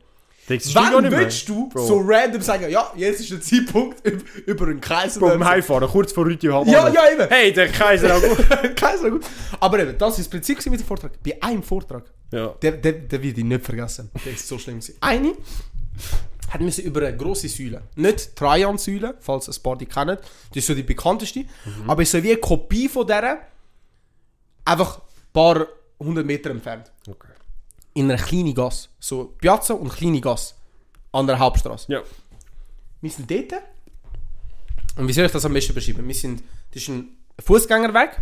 Denkst Wann willst du Bro. so random sagen, ja, jetzt ist der Zeitpunkt, über, einen Kaiser Bro, beim Heimfahren, kurz vor Rüti halb Ja, ja, eben. Hey, der Kaiser August. Kaiser, gut. Aber eben, das ist das Prinzip mit dem Vortrag. Bei einem Vortrag. ja. Der, der, der wird ich nicht vergessen. Der ist so schlimm. gewesen. Eine hat müssen über eine grosse Säule. Nicht Trajan-Säule, falls ein paar die kennen. Das ist so die bekannteste. Aber ist so wie eine Kopie von der. Einfach ein paar hundert Meter entfernt. Okay. In einer kleinen Gasse. So Piazza und kleine Gasse. An der Hauptstraße. Ja. Wir sind dort. Und wie soll ich das am besten beschreiben? Wir sind, das ist ein Fußgängerweg.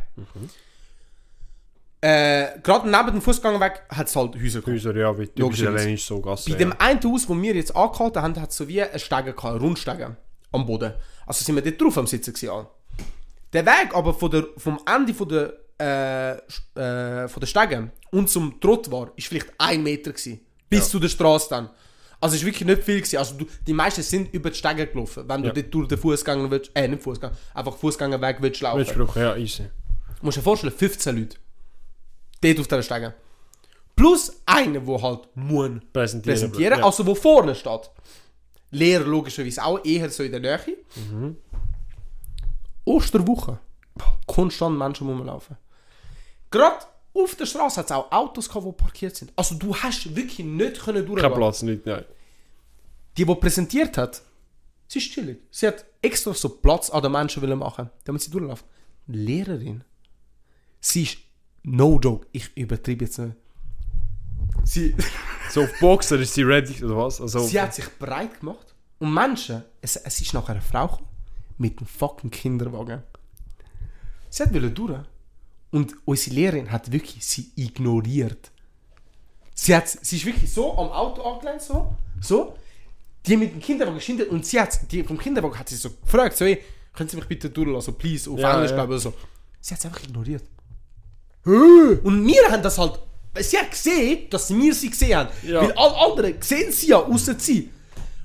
Äh, Gerade neben dem Fußgängerweg hat es halt Häuser gehabt. Häuser, ja, wie typisch italienisch so Gasse. Bei dem einen Haus, wo wir jetzt angehalten haben, hat es so wie eine Stege gehabt, eine Rundstege am Boden. Also sind wir dort drauf am Sitzen gewesen. Der Weg aber von der, vom Ende von der, äh, äh, von der Stege und zum Trottoir ist vielleicht ein Meter gewesen. Bis zu der Straße dann. Also es ist wirklich nicht viel gewesen. Also du, die meisten sind über die Stege gelaufen, wenn du Ja. dort durch den Fußgänger willst, äh nicht Fußgänger, einfach Fußgängerweg willst laufen. Willst du ja, easy. Du musst dir vorstellen, 15 Leute. Dort auf dieser Stege. Plus einer, der halt muss Präsentieren. präsentieren, Ja. also wo vorne steht. Lehrer logischerweise auch eher so in der Nähe. Mhm. Osterwoche. Konstant Menschen rumlaufen. Gerade auf der Straße hat es auch Autos gehabt, die parkiert sind. Also du hast wirklich nicht können Kein durchgehen. Platz, nicht, nein. Die, die präsentiert hat, sie ist chillig. Sie hat extra so Platz an den Menschen machen, damit sie durchläuft. Lehrerin. Sie ist no joke. Ich übertreibe jetzt nicht. Sie, So auf Boxer ist sie ready, oder was? Also, sie hat sich breit gemacht. Und Menschen, es, es ist nachher eine Frau gekommen, mit einem fucking Kinderwagen. Sie hat wollte durch. Und unsere Lehrerin hat wirklich sie ignoriert. Sie, hat, sie ist wirklich so am Auto angelehnt, so, so. Die mit dem Kinderwagen geschindert und sie hat, die vom Kinderwagen hat sie so gefragt, so, hey, können Sie mich bitte durchlassen, please, auf Ja, Englisch, ja. ich, oder so. Sie hat es einfach ignoriert. Und wir haben das halt, sie hat gesehen, dass wir sie gesehen haben. Ja. Weil alle anderen sehen sie ja, außer sie.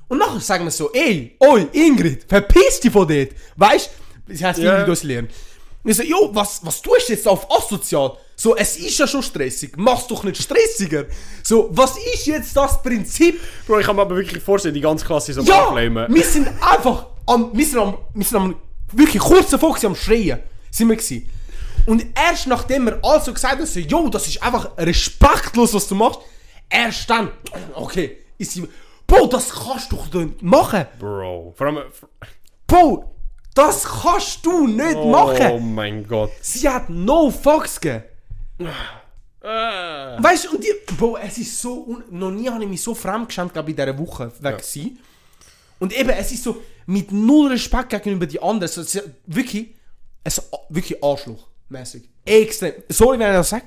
Und nachher sagen wir so, ey, oi, Ingrid, verpiss dich von dort. Weißt du, sie heißt Ja. Ingrid, unsere Lehrerin. Und ich so, jo, was, was tust du jetzt auf asozial? So, es ist ja schon stressig, mach's doch nicht stressiger. So, was ist jetzt das Prinzip? Bro, ich kann mir aber wirklich vorstellen, die ganze Klasse so Ja, abnehmen. wir sind einfach am, wir sind am, wir sind am, wirklich kurz davor am Schreien, sind wir gewesen. Und erst nachdem wir also gesagt haben, so, jo, das ist einfach respektlos, was du machst, erst dann, okay, ist sie, Bro, das kannst du doch nicht machen. Bro. Vor allem. Bro, das kannst du nicht Oh machen. mein Gott. Sie hat no fucks gegeben. Äh. Weißt du, und die, Bro, es ist so, un noch nie habe ich mich so fremdgeschämt glaube ich, in dieser Woche weg ja. Und eben, es ist so, mit null Respekt gegenüber die anderen, so, es ist wirklich, es ist wirklich arschlochmäßig. Extrem. Sorry, wenn ich das sage,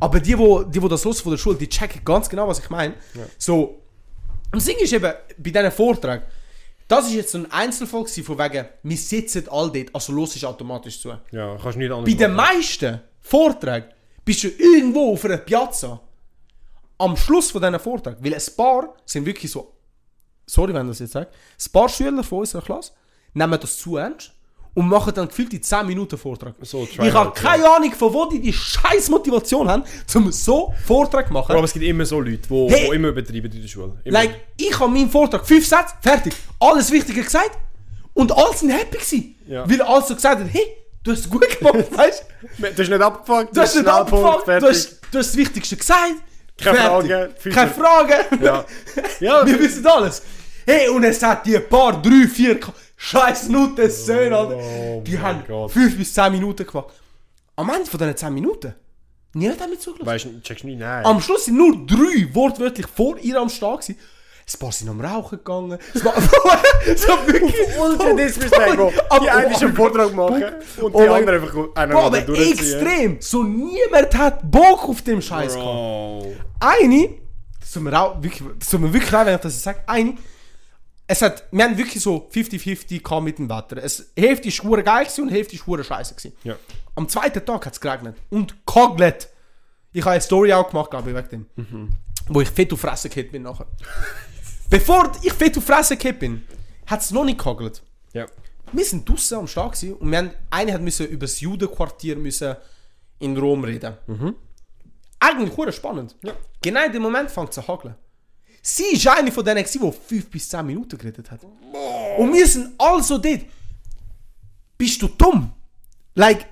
Aber die, wo, die, wo das los von der Schule, die checken ganz genau, was ich meine. So, und das Ding ist eben, bei diesen Vorträgen, das ist jetzt so ein Einzelfall gewesen, von wegen, wir sitzen all dort, also los ist automatisch zu. Ja, kannst nicht anders Bei den machen. meisten Vorträgen bist du irgendwo auf einer Piazza. Am Schluss von diesen Vorträgen, weil ein paar sind wirklich so, sorry, wenn ich das jetzt sage, ein paar Schüler von unserer Klasse nehmen das zu ernst und machen dann gefühlt die 10 Minuten Vortrag. So, ich habe keine Ahnung, von wo die die scheiß Motivation haben, um so Vortrag zu machen. Aber es gibt immer so Leute, die Hey! immer übertreiben in der Schule. Immer. Like, ich habe meinen Vortrag, fünf Sätze, fertig, alles Wichtige gesagt und alle sind happy gewesen. Ja. Weil alle so gesagt haben, hey, du hast es gut gemacht, weißt du? Du hast nicht abgefuckt, Du hast nicht abgefuckt, du fertig. hast, du hast das Wichtigste gesagt. Keine. Fragen, Keine Fragen. Ja. Ja, Wir wissen alles. Hey, und es hat die paar, drei, vier scheiß Nutten Söhne, Alter. Oh die haben Gott. fünf bis zehn Minuten gemacht. Am Ende von diesen zehn Minuten, niemand hat mir zugelassen. weißt du, checkst du nicht, nein. Am Schluss sind nur drei wortwörtlich vor ihr am Start gewesen. Ein paar sind am Rauchen gegangen. So wirklich... Ultra Disrespect, Aber- Die eine ist einen Vortrag machen und Oh die mein- andere einfach aber durchziehen. extrem. So niemand hat Bock auf dem Scheiß gehabt. Bro. eine, das tut mir wirklich leid, wenn ich das sage, eine, es hat, wir haben wirklich so 50-50 gehabt mit dem Wetter. Es, Hälfte ist hure geil und Hälfte ist hure scheiße gewesen. Ja. Am zweiten Tag hat es geregnet und koglet. Ich habe eine Story auch gemacht, glaube ich, wegen dem. Wo ich fett auf Fresse gehabt bin nachher. Bevor ich fett auf Fresse gehabt bin, hat es noch nicht gekogelt. Ja. Wir sind draußen am Start gewesen und wir haben, eine hat müssen über das Judenquartier müssen in Rom reden. Eigentlich hure spannend. Genau in dem Moment fängt es an zu hageln. Sie ist eine von denen, die 5 bis 10 Minuten geredet hat. Und wir sind also dort. Bist du dumm? Like,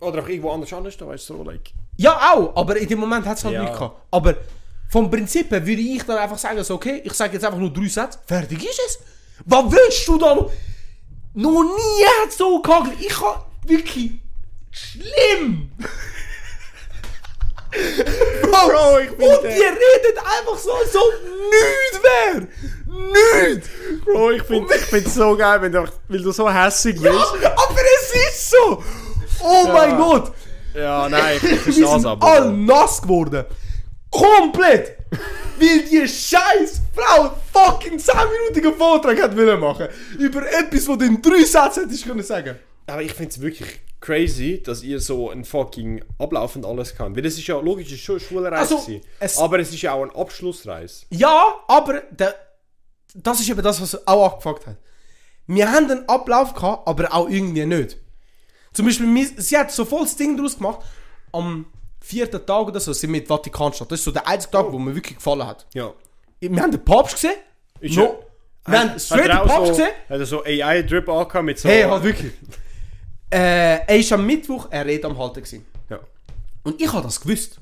Oder auch irgendwo anders anders, da weißt du so, like. ja auch, aber in dem Moment hat es halt Ja. nicht gehabt. Aber vom Prinzip her würde ich dann einfach sagen, so, okay, ich sage jetzt einfach nur drei Sätze, fertig ist es. Was willst du da noch? Noch nie hat es so gehagelt. Ich kann wirklich schlimm. Bro, ich bin Und der- ihr redet einfach so, ob nichts wäre. Nichts. Bro, ich finde ich find's so geil, wenn du, weil du so hässig Ja, bist. aber es ist so. Oh Ja. mein Gott. Ja, nein, ich, verstehe es aber. alle nass geworden. Komplett. Weil die scheiß Frau fucking 10 Minuten Vortrag hat wollen machen. Über etwas, was du in drei Sätzen hättest können sagen. Aber ich finde es wirklich crazy, dass ihr so ein fucking Ablauf und alles kann. Weil es ist ja logisch, ist schon eine Schulreise. Also, es- aber es ist ja auch ein Abschlussreise. Ja, aber der, das ist eben das, was auch angefuckt hat. Wir haben einen Ablauf gehabt, aber auch irgendwie nicht. Zum Beispiel, sie hat so voll das Ding daraus gemacht, am vierten Tag oder so sind wir in die Vatikanstadt. Das ist so der einzige Tag, wo mir wirklich gefallen hat. Ja. Wir haben den Papst gesehen. Ist no, ja- wir haben straight den Papst so, gesehen. Hat er so AI-Drip angehabt mit so... Hey, halt wirklich. Äh, er ist am Mittwoch eine Rede am Halten gewesen. Ja. Und ich habe das gewusst.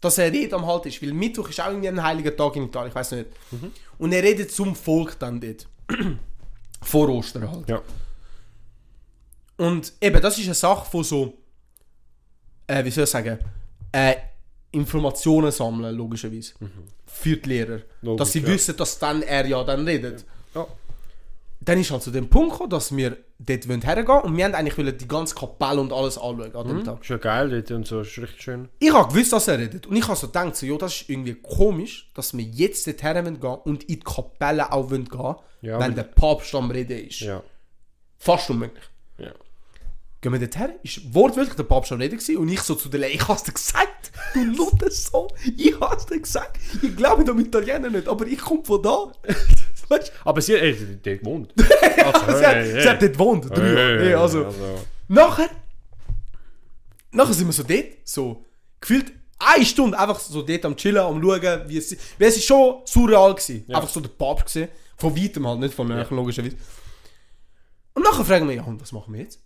Dass er Rede am Halten ist. Weil Mittwoch ist auch irgendwie ein heiliger Tag in Italien, ich weiß nicht. Und er redet zum Volk dann dort. Vor Ostern halt. Ja. Und eben, das ist eine Sache von so, äh, wie soll ich sagen, äh, Informationen sammeln, logischerweise. Für die Lehrer. Logisch, dass sie ja. wissen, dass dann er ja dann redet. Ja. Dann ist halt zu dem Punkt gekommen, dass wir dort wollen hergehen und wir haben eigentlich wollen die ganze Kapelle und alles anschauen an dem Tag. Ist ja geil dort und so, ist richtig schön. Ich habe gewusst, dass er redet. Und ich habe so gedacht, so, jo, das ist irgendwie komisch, dass wir jetzt dort her gehen und in die Kapelle auch wollen gehen, Ja, wenn der Papst am Reden ist. Ja. Fast unmöglich. Ja. Gehen wir dort her, ist wortwörtlich der Papst am Reden gewesen und ich so zu der Lehrer, ich hab's dir gesagt, du Lutherssohn, so, ich hab's dir gesagt, ich glaube dem Italiener nicht, aber ich komme von da. weißt? Aber sie, ey, dort wohnt. Also, sie, hat, sie hat dort gewohnt, drei Jahre. Hey, also. Nachher, nachher sind wir so dort, so gefühlt eine Stunde einfach so dort am Chillen, am Schauen, wie es, weil es ist schon surreal gewesen. Einfach so der Papst gesehen, von weitem halt, nicht von näher, logischerweise. Und nachher fragen wir, ja, und was machen wir jetzt?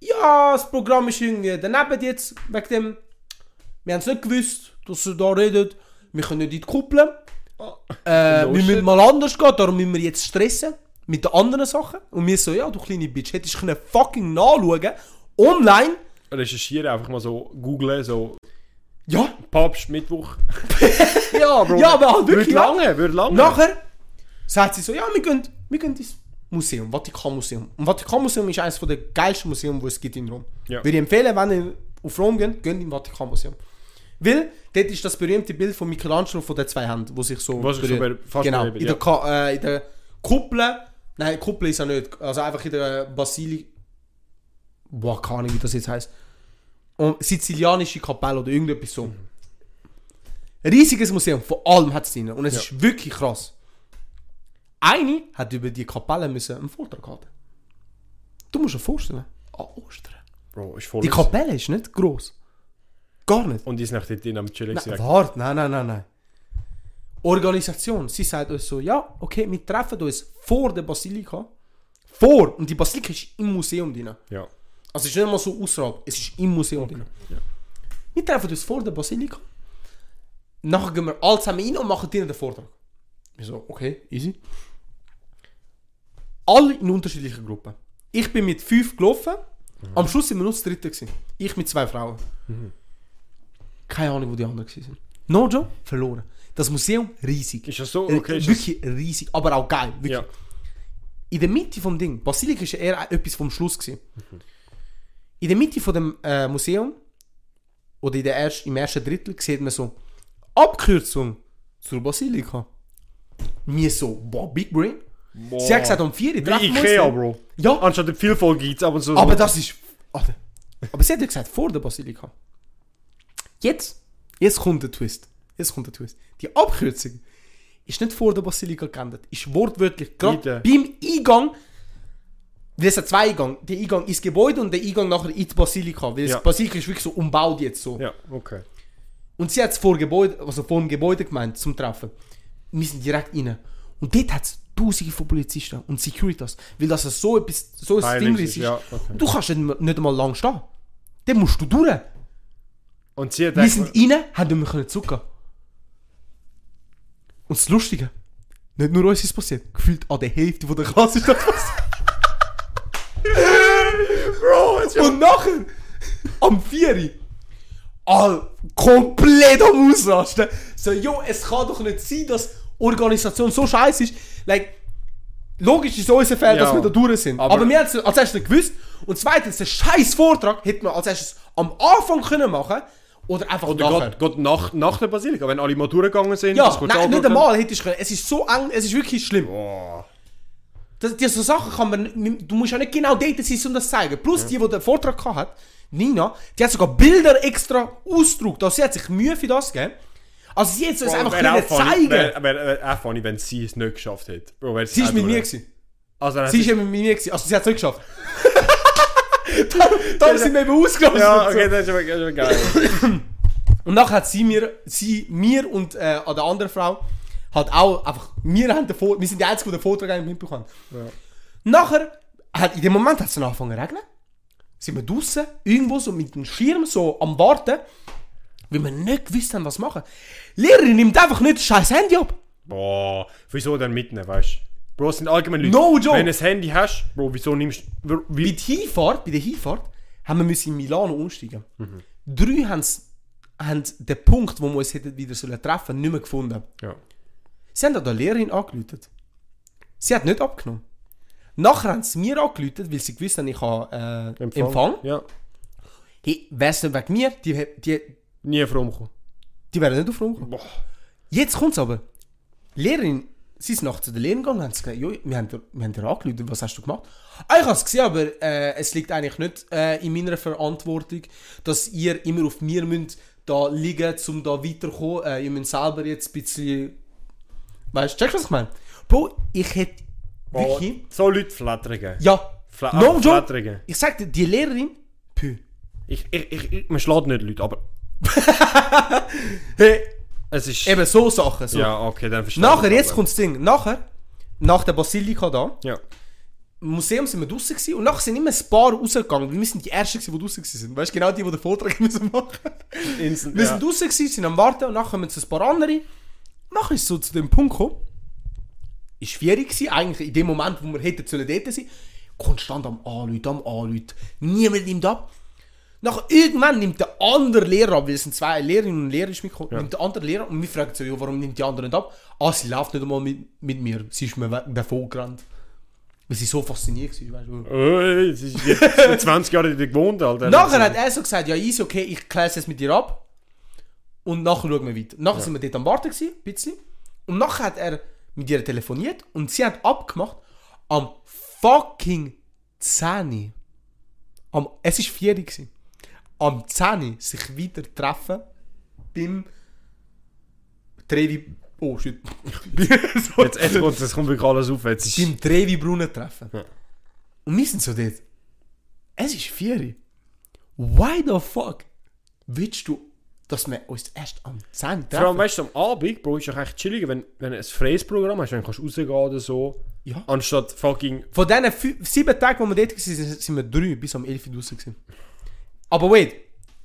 Ja, das Programm ist irgendwie daneben jetzt, wegen dem, wir haben es nicht gewusst, dass er da redet, wir können nicht in die Kuppel. Äh, No wir müssen mal anders gehen, darum müssen wir jetzt stressen mit den anderen Sachen. Und wir so, ja, du kleine Bitch, hättest du können fucking nachschauen, online. Recherchieren, einfach mal so googlen, so Ja, Papst, Mittwoch. ja, Bro. Ja, aber halt wirklich, Würde ja. lange, würde lange. nachher sagt sie so, ja, wir gehen, wir gehen ins Museum, Vatikanmuseum. Und Vatikanmuseum ist eines der geilsten Museen, die es gibt in Rom. Ja. Würde ich empfehlen, wenn ihr auf Rom gehen, geht im Vatikanmuseum. Weil, dort ist das berühmte Bild von Michelangelo von den zwei Händen, wo sich so... Was berühren. ber- fast Genau, in, ja. der Ka äh, in der Kuppel... Nein, Kuppel ist ja nicht, also einfach in der Basilik... Boah, keine Ahnung, wie das jetzt heisst. Und sizilianische Kapelle oder irgendetwas so. Riesiges Museum, von allem hat es drin. Und es Ja. ist wirklich krass. Eine hat über die Kapelle müssen einen Vortrag halten. Du musst dir vorstellen, an Ostern. Bro. Die Kapelle ist nicht groß. Gar nicht. Und die ist nach dort drin am Chillen. Nein, warte, nein, nein, nein, nein. Organisation, sie sagt uns so, ja, okay, wir treffen uns vor der Basilika. Vor! Und die Basilika ist im Museum drin. Ja. Also es ist nicht mal so außerhalb, es ist im Museum drin. Wir treffen uns vor der Basilika. Nachher gehen wir alle zusammen rein und machen drinnen den Vortrag. Ich so, okay, easy. Alle in unterschiedlichen Gruppen. Ich bin mit fünf gelaufen. Am Schluss sind wir nur das dritte. Gewesen. Ich mit zwei Frauen. Keine Ahnung, wo die anderen waren. No Joe, verloren. Das Museum riesig. Ist das so? Äh, Okay, ist das- wirklich riesig, aber auch geil. Wirklich. Ja. In der Mitte vom Ding, Basilika ist ja eher etwas vom Schluss gewesen. In der Mitte von dem äh, Museum oder in der erst, im ersten Drittel sieht man so Abkürzung zur Basilika. Mir so, boah, Big Brain. Sie hat gesagt, um 4 Uhr Wie treffen wir uns Ikea, dann. Bro. Ja, Anstatt der Vielfolge gibt es ab und so. aber das ist. Alter. Aber sie hat ja gesagt, vor der Basilika. Jetzt, jetzt kommt der Twist. Jetzt kommt der Twist. Die Abkürzung ist nicht vor der Basilika geändert. Ist wortwörtlich gerade beim Eingang. Weil es hat zwei Eingänge. Der Eingang ins Gebäude und der Eingang nachher in die Basilika. Weil Ja. das Basilika ist wirklich so umbaut jetzt so. Ja, okay. Und sie hat es vor, Gebäude, also vor dem Gebäude gemeint, zum Treffen. Wir sind direkt rein. Und dort hat es Tausende von Polizisten und Securitas. Weil das so etwas, so ein Ding ist, ist. ja, okay. Du kannst nicht, nicht einmal lang stehen. Dann musst du durch. Und sie hat Wir sind rein, haben nicht mehr zurückgehen. Und das Lustige, nicht nur uns ist passiert, gefühlt an der Hälfte von der Klasse ist das passiert. Bro, Und nachher, am 4 Uhr, all komplett am Ausrasten. So, jo, es kann doch nicht sein, dass Organisation so scheiße ist. Like, logisch ist unser dass Ja. wir da durch sind. Aber- Aber, wir haben es als erstes nicht gewusst. Und zweitens, den scheiß Vortrag hätte man als erstes am Anfang können machen oder einfach Oder nachher. geht, geht nach, nach der Basilika, wenn alle mal durchgegangen sind. Ja, nein, nicht einmal hätte ich können. Es ist so eng, es ist wirklich schlimm. Boah. Das, die so Sachen kann man, du musst ja nicht genau dort sein, um das zu zeigen. Plus die, die den Vortrag gehabt hat, Nina, die hat sogar Bilder extra ausgedruckt. Also sie hat sich Mühe für das gegeben. Also sie hat es uns einfach Wäre können zeigen. Wäre wär, wär auch funny, wenn sie es nicht geschafft hätte. Bro, Sie ist mit mir gewesen. Also, Sie ist eben mit mir gewesen. Also sie hat es nicht geschafft. da da sind wir eben ausgelassen. Ja, okay, das ist aber, das ist aber geil. Und nachher hat sie mir, sie, mir und äh, an der anderen Frau, hat auch einfach, wir, haben den wir sind die Einzigen, die den Vortrag eigentlich mitbekommen haben. Nachher, hat, in dem Moment hat es dann angefangen zu regnen. Sind wir draußen, irgendwo so mit dem Schirm so am Warten, weil wir nicht gewusst haben, was machen. Die Lehrerin nimmt einfach nicht das scheiß Handy ab. Boah, wieso dann mitnehmen, weißt du? Bro, es sind allgemein Leute. No joke. Wenn du ein Handy hast, Bro, wieso nimmst du. Bei Wie, der Hinfahrt, bei der Hinfahrt, haben wir müssen in Milano umsteigen. Drei haben's- haben den Punkt, wo wir uns hätten wieder sollen treffen nicht mehr gefunden. ja. Sie haben an der Lehrerin angerufen. Sie hat nicht abgenommen. Nachher haben sie mir angerufen, weil sie gewusst haben, ich habe äh, Empfang. Ja. Hey, wär's nicht wegen mir, die, die, Nie vorumkommen. die wären nicht auf Rom gekommen. Boah. Jetzt kommt's aber. Die Lehrerin, sie ist nachts zu der Lehrerin gegangen und haben gesagt, jo, wir haben dir, wir haben dir angerufen, was hast du gemacht? Ah, ich habe es gesehen, aber äh, es liegt eigentlich nicht äh, in meiner Verantwortung, dass ihr immer auf mir müsst da liegen, um da weiterzukommen. Äh, ihr müsst selber jetzt ein bisschen... Weißt du, checkst du, was ich meine? Bro, ich hätte wirklich... so Leute flattern. Ja, Fla no flattern. Ich sag dir, die Lehrerin, pü. Ich, ich, ich, ich, man schlägt nicht Leute, aber Hey, es ist... eben so Sachen. So. Ja, okay, dann verstehe Nachher, ich jetzt kommt das Ding. Nachher, nach der Basilika da, Ja. im Museum sind wir draußen gewesen, und nachher sind immer ein paar rausgegangen. weil Wir sind die Ersten, gewesen, die draußen waren. Weißt du, genau die, die den Vortrag müssen machen Instant, Wir ja. sind draußen, gewesen, sind am Warten, und nachher kommen jetzt ein paar andere. Nachher ist es so zu dem Punkt gekommen, ist schwierig gewesen, eigentlich in dem Moment, wo wir hätten sollen dort sein, konstant am Anrufen, am Anrufen. Niemand nimmt ab. Nachher irgendwann nimmt der andere Lehrer ab, weil es sind zwei Lehrerinnen und Lehrer ist mitgekommen, nimmt der andere Lehrer und wir fragen so, ja, warum nimmt die andere nicht ab? Ah, sie läuft nicht einmal mit, mit mir, sie ist mir we- davon gerannt. Weil sie so fasziniert war, weißt du. Es ist jetzt 20 Jahre dort gewohnt, Alter. Nachher hat er so gesagt, ja easy, okay, ich kläre es jetzt mit dir ab. Und nachher schauen wir weiter. Nachher sind wir dort am Warten gewesen, ein bisschen. Und nachher hat er mit ihr telefoniert und sie hat abgemacht am fucking 10. Am, es war 4 Uhr. gewesen. Am 10 sich wieder treffen beim Trevi... Oh shit. so, Jetzt, jetzt, kommt, jetzt kommt wirklich alles auf. Jetzt ist, beim Trevi-Brunnen treffen. Ja. Und wir sind so dort. Es ist 4 Uhr. Why the fuck willst du, dass wir uns erst am 10 Uhr treffen? vor allem, weißt du, am Abend, Bro, ist doch echt chilliger, wenn, wenn du ein freies Programm hast, wenn du kannst rausgehen oder so. Ja. Anstatt fucking. Von diesen sieben Tagen, wo wir dort waren, sind, sind wir drei bis am 11 Uhr draussen. Aber wait,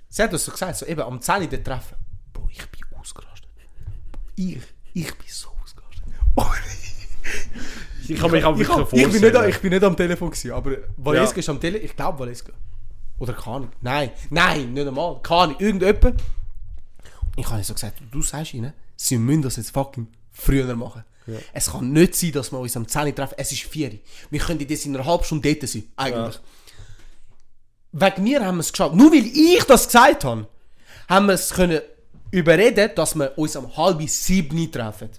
sie hat uns so gesagt, so eben am 10 Uhr treffen. Bro, ich bin ausgerastet. Ich, ich bin so ausgerastet. Oh, Ich kann mich auch ich, wirklich hab, ich, bin nicht, vorstellen. ich bin nicht am Telefon gewesen, aber Valeska ist am Telefon. Ich glaube Valeska. Oder keine. Nein, nein, nicht einmal. Keine. Irgendjemand. Ich habe so gesagt, du sagst ihnen, sie müssen das jetzt fucking früher machen. Es kann nicht sein, dass wir uns am 10 Uhr treffen. Es ist 4 Uhr. Wir können jetzt in einer halben Stunde dort sein. Eigentlich. Wegen mir haben wir es geschafft. Nur weil ich das gesagt habe, haben wir es können überreden, dass wir uns am halb sieben treffen.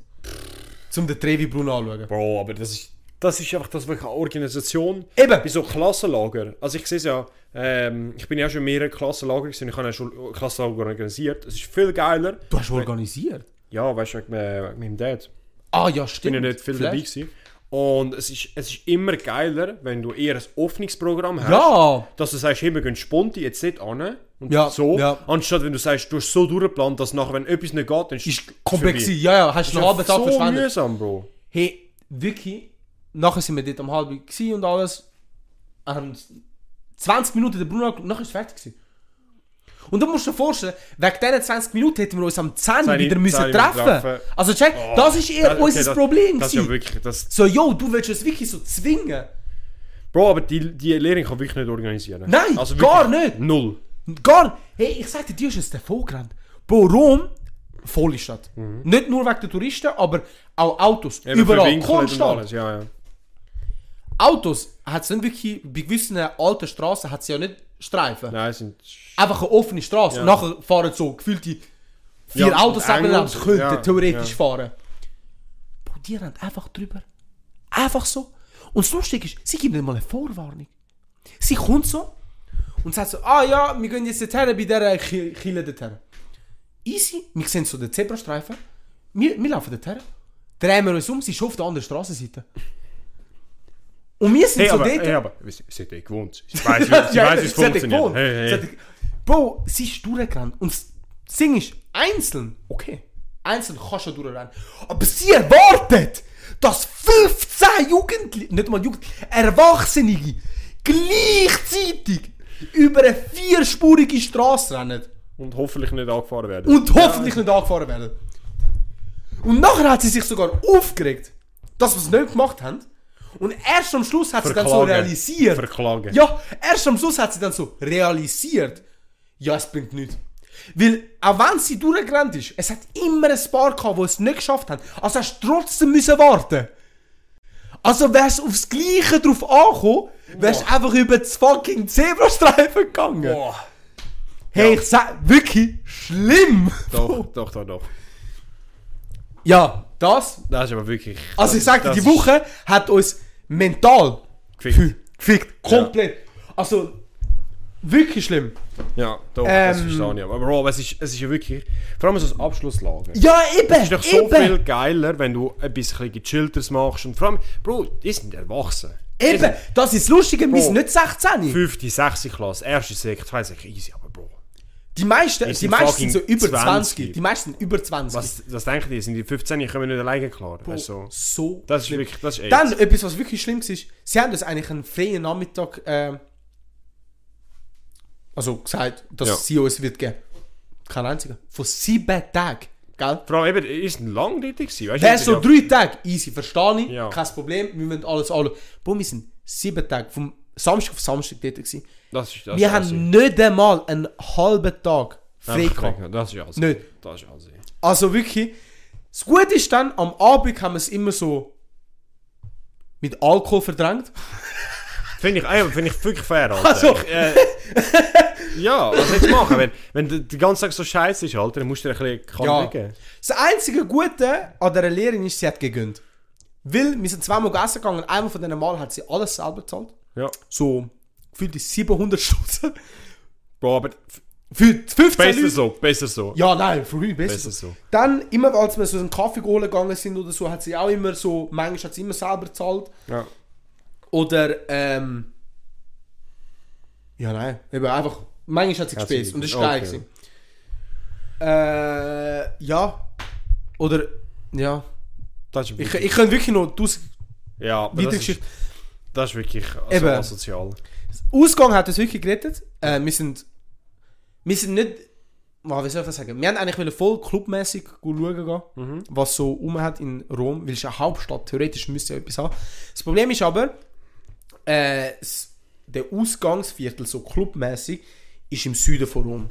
Um den Trevi Brunnen anzuschauen. Bro, aber das ist, das ist einfach das wirklich eine Organisation. Eben. Bei so Klassenlager. Also ich sehe es ja, ähm, ich bin ja schon in mehreren Klassenlager gewesen, ich habe ja schon Klassenlager organisiert. Es ist viel geiler. Du hast organisiert? Ja, weißt du, wegen, äh, wegen meinem Dad. Ah ja, Ich stimmt. bin ja nicht viel Vielleicht. dabei gewesen. Und es ist, es ist immer geiler, wenn du eher ein Öffnungsprogramm hast. Ja! Dass du sagst, hey, wir gehen Sponti jetzt nicht an und Ja, so. ja. Anstatt wenn du sagst, du hast so durchgeplant, dass nachher, wenn etwas nicht geht, dann ist Ist komplex. Ja, ja, hast du einen halben ist Tag so verschwendet. mühsam, Bro. Hey, wirklich, nachher sind wir dort am halben und alles. Haben 20 Minuten Brunnen angeschaut, nachher ist es fertig gewesen. Und du musst dir vorstellen, wegen diesen 20 Minuten hätten wir uns am 10 10 wieder müssen 10 treffen. treffen. Also check, das ist eher Das- okay, unser das- Problem Das ist ja wirklich, das, So, yo, du willst uns wirklich so zwingen. Bro, aber die, die Lehrerin kann wirklich nicht organisieren. Nein, also gar nicht. Null. Gar Hey, ich sag dir, die ist jetzt davon gerannt. Bro, Rom, volle Stadt. Nicht nur wegen der Touristen, aber auch Autos. Mhm. Eben Überall, konstant. ja, ja. Autos hat es nicht wirklich, bei gewissen alten Straßen hat es ja nicht Streifen. Nein, es sind... Einfach eine offene Straße. Ja. Und nachher fahren so gefühlt die vier Ja, Autos nebeneinander, und- könnten ja, theoretisch fahren. Bro, die rennen einfach drüber. Einfach so. Und das Lustige ist, sie gibt nicht mal eine Vorwarnung. Sie kommt so und sagt so, ah ja, wir gehen jetzt dorthin bei dieser Ki- Kille dorthin. Easy, wir sehen so den Zebrastreifen. Wir, wir laufen dorthin. Drehen wir uns um, sie ist auf der anderen Straßenseite. Und wir sind Hey, so aber, dort. hey, aber sie, hat eh gewohnt. Sie weiß, sie weiß, wie es hat funktioniert. gewohnt. Hey, Sie hey. hat- Bro, sie ist durchgerannt. Und das Ding ist, einzeln, okay, einzeln kannst du durchrennen. Aber sie erwartet, dass 15 Jugendliche, nicht mal Jugendliche, Erwachsene gleichzeitig über eine vierspurige Straße rennen. Und hoffentlich nicht angefahren werden. Und hoffentlich nicht angefahren werden. Und nachher hat sie sich sogar aufgeregt, dass wir es nicht gemacht haben. Und erst am Schluss hat sie dann so Verklagen. realisiert. Verklagen. Ja, erst am Schluss hat sie dann so realisiert. Ja, es bringt nichts. Weil, auch wenn sie durchgerannt ist, es hat immer ein paar gehabt, die es nicht geschafft haben. Also hast du trotzdem müssen warten. Also wärst du aufs Gleiche drauf angekommen, wärst du einfach über das fucking Zebrastreifen gegangen. Boah. Hey, ich sag, wirklich schlimm. Doch, doch, doch, doch. Ja, das. Das ist aber wirklich... Also ich sag dir, das die ist Woche hat uns mental Gefickt. gefickt. Komplett. Also, wirklich schlimm. Ja, doch, Ähm, das verstehe ich. Aber Bro, es ist, es ist ja wirklich... Vor allem so ein Abschlusslager. Ja, eben, Es ist doch so eben. viel geiler, wenn du ein bisschen gechillteres machst. Und vor allem, Bro, die sind erwachsen. Eben, das ist das Lustige, wir sind nicht 16. 5., 6. Klasse, 1. Sek, 2. Sek, easy, aber. Die meisten, Die meisten sind so über 20. 20. Die meisten sind über 20. Was, was denken die? Sind die 15, die kommen nicht alleine klar? Weißt du, so. Das ist schlimm. wirklich, das ist echt. Dann etwas, was wirklich schlimm ist, sie haben uns eigentlich einen freien Nachmittag ähm, also gesagt, dass Ja. sie uns wird geben. Kein einziger. Von sieben Tagen. Gell? Vor allem eben, ist ein lang dort gewesen, weißt Wäre so drei Tage, easy, verstehe ich, Ja. kein Problem, wir müssen alles anschauen. Boah, wir sind sieben Tage, vom Samstag auf Samstag dort gewesen. Das ist, das Wir haben Assi. nicht einmal einen halben Tag frei gehabt. Das ist Assi. Nicht. Das ist Assi. Also wirklich, das Gute ist dann, am Abend haben wir es immer so mit Alkohol verdrängt. Finde ich, ey, finde ich wirklich fair, Alter. Also. Ich, äh, ja, was du machen? Wenn, wenn der den ganzen Tag so scheiße ist, Alter, dann musst du dir ein bisschen Ja. Geben. Das einzige Gute an dieser Lehrerin ist, sie hat gegönnt. Weil wir sind zweimal gegessen gegangen, einmal von diesen Mal hat sie alles selber gezahlt. Ja. So, gefühlt die 700 Stunden. Bro, aber Für die 15 besser Leute. so, besser so. Ja, nein, für mich besser. Besser so. Dann, immer als wir so einen Kaffee holen gegangen sind oder so, hat sie auch immer so, manchmal hat sie immer selber gezahlt. Ja. Oder, ähm. Ja, nein, eben einfach. Manchmal hat sie Hat gespielt und das ist okay. geil. Äh, ja. Oder, ja. Das ist Ich, ich könnte wirklich noch tausend ja, weitere das das ist wirklich also Eben. asozial. Ausgang hat uns wirklich gerettet. Äh, wir sind. Wir sind nicht. Oh, wie soll ich das sagen? Wir haben eigentlich voll clubmäßig schauen gehen, was so um hat in Rom, weil es ist eine Hauptstadt. Theoretisch müsste ja etwas haben. Das Problem ist aber, äh, der Ausgangsviertel, so clubmäßig, ist im Süden von Rom.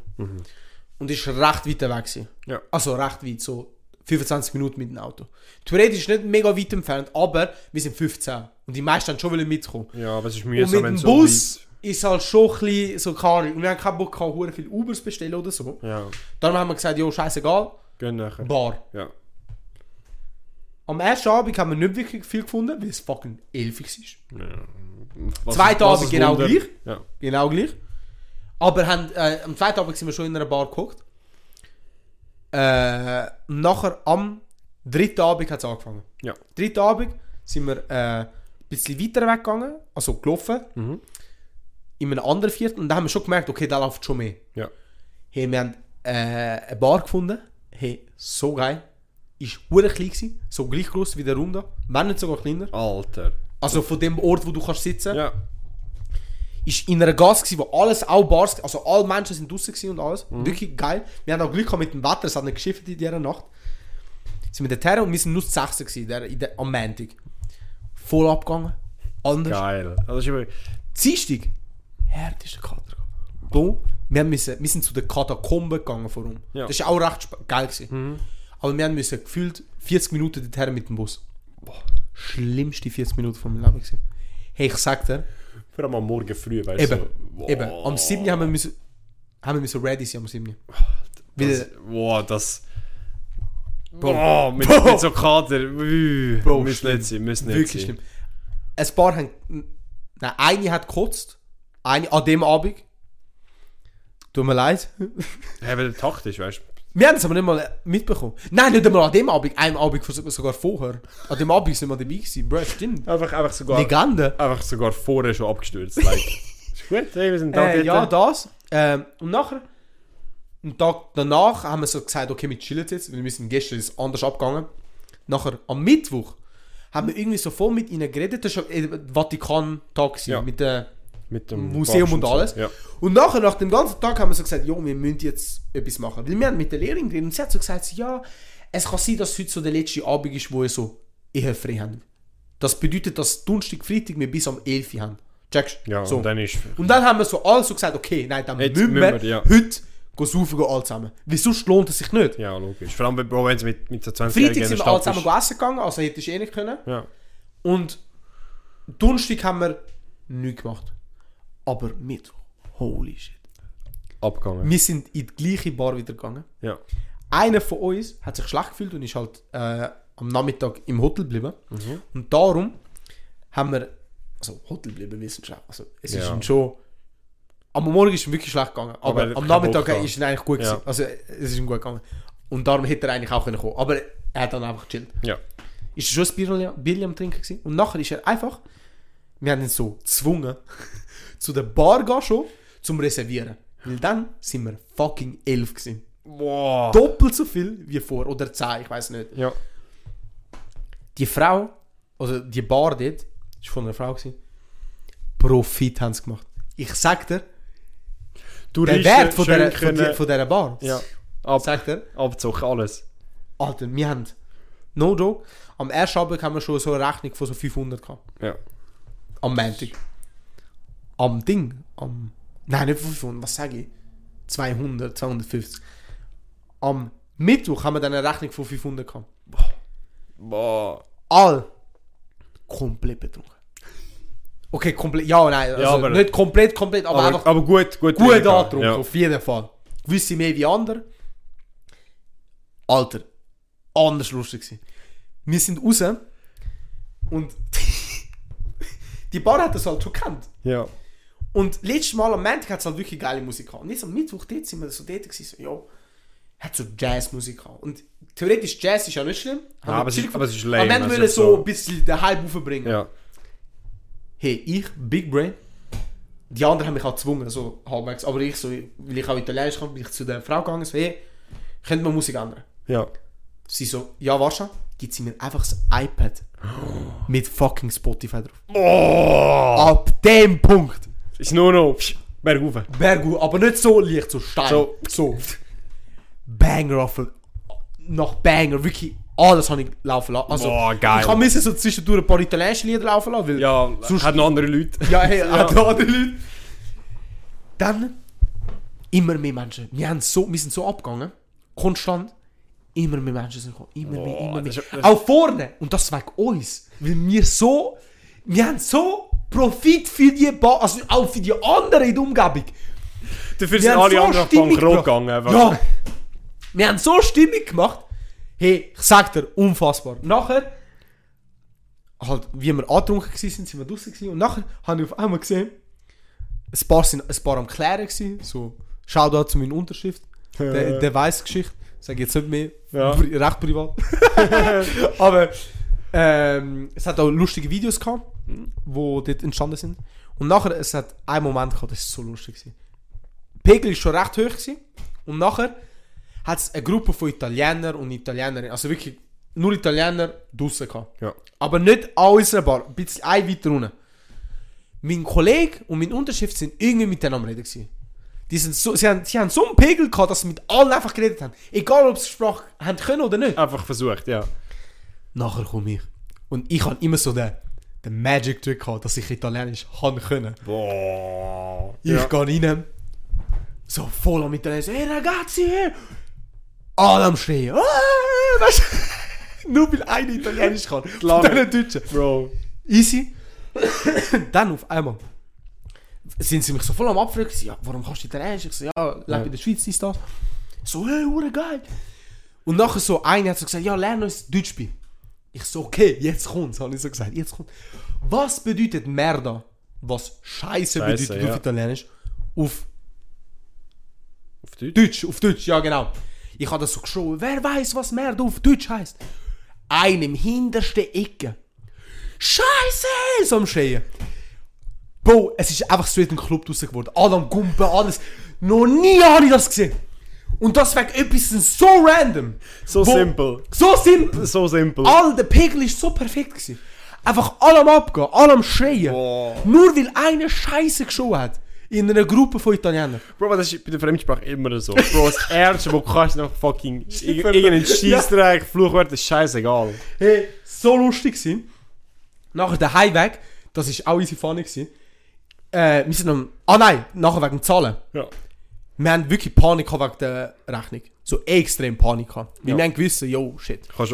Und ist recht weit weg. Gewesen. Ja. Also recht weit, so 25 Minuten mit dem Auto. Theoretisch nicht mega weit entfernt, aber wir sind 15. Und die meisten haben schon mitkommen. Ja, aber es ist mühsam, mit wenn dem so Bus ist halt schon ein bisschen so keine Und wir haben keinen Bock gehabt, viel Ubers bestellen oder so. weit- Ja, Darum haben wir gesagt, jo, scheißegal, gehen nachher. Bar. Ja. Am ersten Abend haben wir nicht wirklich viel gefunden, weil es fucking elfig war. Was- Zweiter Abend genau Wunder. gleich. Ja. Genau gleich. Aber haben, äh, am zweiten Abend sind wir schon in einer Bar geguckt. Äh, nachher am dritten Abend hat es angefangen. Ja. Dritten Abend sind wir äh, ein bisschen weiter weggegangen, also gelaufen. Mhm. In einem anderen Viertel. Und da haben wir schon gemerkt, okay, da läuft schon mehr. Ja. Hey, wir haben äh, eine Bar gefunden. Hey, so geil. Ist hure klein gewesen, so gleich groß wie der Raum da, wenn nicht sogar kleiner. Alter. Also von dem Ort, wo du kannst sitzen, Ja. Ist in einer Gas gewesen, wo alles auch Bars, also alle Menschen sind draußen gewesen und alles. Wirklich geil. Wir haben auch Glück gehabt mit dem Wetter, es hat nicht geschifft in dieser Nacht. Sind wir dorthin und wir sind nur das Sechste gewesen, der, in der, am Montag. Voll abgegangen. Anders. Geil. Also, ist immer, Dienstag, härtester Kater. Bro, wir, müssen, wir sind zu den Katakomben gegangen vor. Ja. Das ist auch recht geil gewesen. Aber wir haben müssen gefühlt 40 Minuten dorthin mit dem Bus. Boah, schlimmste 40 Minuten von meinem Leben gewesen. Hey, ich sag dir, vor allem am Morgen früh, weißt eben, du. So, eben, am 7. haben wir müssen, haben wir müssen ready sein am 7. Weil, Das, boah, das. Boah, mit, mit so Kader. Uh, Bro, müssen schlimm. nicht sein, müssen nicht wirklich sein. schlimm. Ein paar haben, nein, eine hat gekotzt, eine an dem Abend. Tut mir leid. Hey, weil der Takt ist, weißt du. Wir haben es aber nicht mal mitbekommen. Nein, nicht einmal an dem Abend, einem Abend sogar vorher. An dem Abend sind wir dabei gewesen, bro, stimmt. Einfach, einfach sogar. Legende. Einfach sogar vorher schon abgestürzt. Like. ist gut, hey, wir sind da. Äh, ja, das. Ähm, und nachher, einen Tag danach, haben wir so gesagt, okay, wir chillen jetzt, wir sind gestern ist anders abgegangen. Nachher, am Mittwoch, haben wir irgendwie so voll mit ihnen geredet. Das war äh, Vatikan-Tag, Ja. mit der mit dem Museum und alles. Ja. Und nachher, nach dem ganzen Tag, haben wir so gesagt, jo, wir müssen jetzt etwas machen. Weil wir haben mit der Lehrerin geredet und sie hat so gesagt, ja, es kann sein, dass heute so der letzte Abend ist, wo wir so eher frei haben. Das bedeutet, dass Donnerstag, Freitag wir bis am 11 Uhr haben. Checkst Ja, so. und dann ist. Und dann haben wir so alle so gesagt, okay, nein, dann Jetzt müssen wir, wir, ja. heute gehen saufen gehen alle zusammen. Weil sonst lohnt es sich nicht. Ja, logisch. Vor allem, wenn es mit, mit so 20 Freitag sind wir alle zusammen essen gegangen, also hättest du eh nicht können. Ja. Und Donnerstag haben wir nichts gemacht. Aber Mittwoch, holy shit. Abgegangen. Wir sind in die gleiche Bar wieder gegangen. Ja. Einer von uns hat sich schlecht gefühlt und ist halt äh, am Nachmittag im Hotel geblieben. Mhm. Und darum haben wir, also Hotel geblieben, wissen schon, also es ist Ja. ihm schon, am Morgen ist ihm wirklich schlecht gegangen, aber, Aber er am Nachmittag ist es eigentlich gut. Ja. Also es ist ihm gut gegangen. Und darum hätte er eigentlich auch können kommen. Aber er hat dann einfach gechillt. Ja. Ist er schon ein Bier, Bier am Trinken gewesen. Und nachher ist er einfach, wir haben ihn so gezwungen, zu der Bar gehen schon, zum Reservieren. Weil dann sind wir fucking elf gewesen. Boah. Doppelt so viel wie vor, oder zehn, ich weiß nicht. Ja. Die Frau, also die Bar dort, ist von einer Frau gewesen, Profit haben sie gemacht. Ich sag dir, der Touristen Wert von der, von, die, von dieser Bar, Ja. Ab, sag dir, Abzug, alles. Alter, wir haben, no joke, am ersten Abend haben wir schon so eine Rechnung von so 500 gehabt. Ja. Am Montag. Am Ding, am, nein, nicht 500, was sage ich? 200, 250. Am Mittwoch haben wir dann eine Rechnung von 500 gehabt. Boah. All. komplett betrunken. Okay, komplett, ja, nein, also aber- nicht komplett, komplett, aber, Aber, einfach aber gut, gut. gut angetrunken, Ja. auf jeden Fall. Gewisse mehr wie andere. Alter, anders lustig gewesen. Wir sind raus und die Bar hat das halt schon gekannt. Ja. Und letztes Mal am Montag hat es halt wirklich geile Musik gehabt. Und jetzt am Mittwoch dort sind wir so dort gewesen, so, ja, hat so Jazzmusik gehabt. Und theoretisch Jazz ist ja nicht schlimm. Wir aber es ist- aber es ist lame, Aber wir also so so- ein bisschen den Hype aufbringen. Ja. Hey, ich, Big Brain, die anderen haben mich auch gezwungen, so halbwegs. Aber ich, so, weil ich auch Italienisch kann, bin ich zu der Frau gegangen, so, hey, könnt wir Musik ändern? Ja. Sie so, ja, wahrscheinlich, gibt sie mir einfach das iPad mit fucking Spotify drauf. Oh! Ab dem Punkt. Ist nur noch psch, bergauf. Bergu, aber nicht so leicht, so steil. So. so. Banger auf nach Banger, wirklich alles habe ich laufen lassen. Also, Boah, geil. Ich musste so zwischendurch ein paar italienische Lieder laufen lassen, weil Ja, Sonst- hat noch andere Leute. Ja, hey, auch da andere Leute. Dann immer mehr Menschen. Wir, haben so, wir sind so abgegangen, konstant. Immer mehr Menschen sind gekommen. Immer mehr, immer mehr. ist- das- Auch vorne. Und das wegen uns. Weil wir so. Wir haben so Profit für die ba also auch für die anderen in der Umgebung. Dafür sind alle so anderen bankrott gegangen. Einfach. Ja. Wir haben so Stimmung gemacht. Hey, ich sag dir, unfassbar. Nachher, halt, wie wir angetrunken waren, sind wir draußen gewesen. Und nachher habe ich auf einmal gesehen, ein paar sind ein paar am Klären gewesen. So, schau da zu meiner Unterschrift. Der, der weiss Geschichte. Sag jetzt nicht mehr. Ja. Pri- Recht privat. Aber ähm, es hat auch lustige Videos gehabt, wo dort entstanden sind. Und nachher, es hat einen Moment gehabt, das war so lustig. Gewesen. Pegel war schon recht hoch. Gewesen. Und nachher hat es eine Gruppe von Italienern und Italienerinnen, also wirklich nur Italiener draussen gehabt. Ja. Aber nicht an unserer Bar, ein bisschen ein weiter unten. Mein Kollege und mein Unterschrift sind irgendwie miteinander am reden gewesen. Die sind so, sie, haben, sie haben so einen Pegel gehabt, dass sie mit allen einfach geredet haben. Egal, ob sie Sprache haben können oder nicht. Einfach versucht, ja. Nachher komme ich. Und ich habe immer so den, den Magic Trick gehabt, dass ich Italienisch haben können. Boah. Ich ja. gehe rein, so voll am Italienisch, hey ragazzi, hey! Alle am Schreien. Ah, weißt du? Nur weil einer Italienisch kann. Von diesen Deutschen. Bro. Easy. Dann auf einmal sind sie mich so voll am Abfragen. Ja, warum kannst du Italienisch? Ich so, ja, lebe in der Schweiz, ist das. So, hey, geil. Und nachher so einer hat so gesagt, ja, lerne uns Deutsch bei. Ich so, okay, jetzt kommt's, habe ich so gesagt, jetzt kommt. Was bedeutet Merda? Was Scheiße, Scheisse, bedeutet ja. auf Italienisch? Auf Auf Deutsch? Deutsch, auf Deutsch, ja genau. Ich habe das so geschrieben, wer weiß, was Merde auf Deutsch heißt? Ein im hintersten Ecke. Scheiße! So am Schreien. Bro, es ist einfach so in den Club draussen geworden. Alle am Gumpen, alles. Noch nie habe ich das gesehen. Und das wegen etwas so random. So Wo- simpel. So simpel. So simpel. All, der Pegel ist so perfekt gewesen. Einfach alle am Abgehen, alle am Schreien. Boah. Nur weil einer Scheiße geschoben hat. In einer Gruppe von Italienern. Bro, das ist bei der Fremdsprache immer so. Bro, das Erste, wo du kannst, ist einfach fucking irg- Ver- irgendein Scheissdreck, Fluchwort, ist scheißegal. Hey, so lustig gewesen. Nachher der Heimweg, das ist auch easy funny gewesen. Äh, wir sind am... Ah nein, nachher wegen Zahlen. Ja. Wir haben wirklich Panik wegen der Rechnung. So extrem Panik gehabt. Wir Ja. haben gewusst, yo, shit. Ich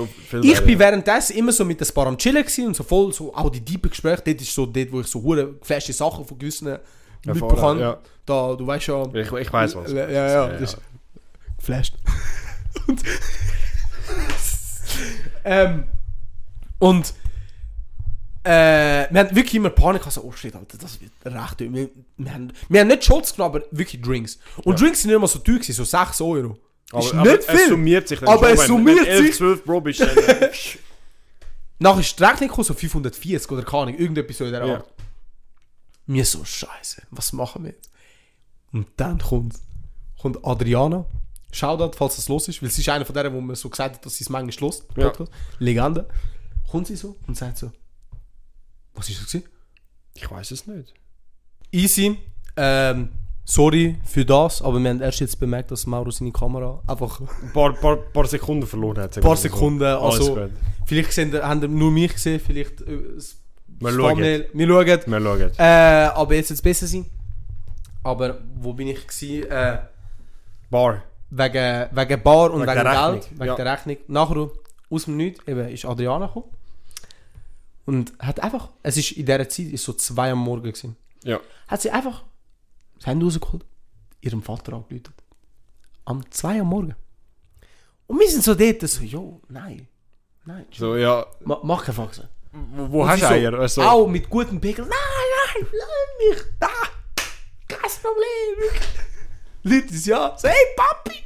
sagen, bin währenddessen immer so mit ein paar am Chillen und so voll so, auch die tiefen Gespräche, dort ist so dort, wo ich so hure geflashte Sachen von gewissen Erfahren, mitbekommen. ja. Da, du weißt ja... Ich, ich weiß was. Ja, ja, ja. Das ist geflasht. und, ähm, und äh, wir haben wirklich immer Panik gehabt, so, oh shit, Alter, das wird recht teuer. Wir, wir, haben, wir haben nicht Shots genommen, aber wirklich Drinks. Und Drinks sind nicht immer so teuer gewesen, so 6 Euro. Aber, ist aber nicht es viel. summiert sich dann Aber es wenn- summiert wenn 11, sich. 12 Bro bist, dann... äh, Nachher ist die Rechnung gekommen, so 540 oder keine Ahnung, irgendetwas so in der Ja. Art. Mir so, scheiße, was machen wir jetzt? Und dann kommt, kommt Adriana. Shoutout, falls das los ist, weil sie ist einer von denen, wo man so gesagt hat, dass sie es manchmal los. Ja. Legende. Kommt sie so und sagt so, was ist das gewesen? ich weiß es nicht. Easy, ähm, sorry für das, aber wir haben erst jetzt bemerkt, dass Mauro seine Kamera einfach ein Ein paar, paar, paar Sekunden verloren hat. paar Sekunden, also Alles gut. vielleicht sehen, haben ihr nur mich gesehen, vielleicht äh, Wir schauen. Wir schauen. Wir schauen. Äh, aber jetzt wird es besser sein. Aber wo bin ich gewesen? Äh, Bar. wegen, wegen Bar und Wegen wegen, der Geld, Rechnung, wegen ja. der Rechnung. Nachher aus dem Nichts eben, ist Adriana gekommen. Und hat einfach, es ist in dieser Zeit ist so zwei am Morgen gewesen. Ja. Hat sie einfach das Handy rausgeholt, ihrem Vater angerufen. Am zwei am Morgen. Und wir sind so dort, so, jo, nein, nein, So, ja. ma, mach keine Faxen. Wo, wo hast du so, Eier? Also, Auch mit gutem Pegel. Nein, nein, lass mich da. Kein Problem. Leute ja. So, hey Papi.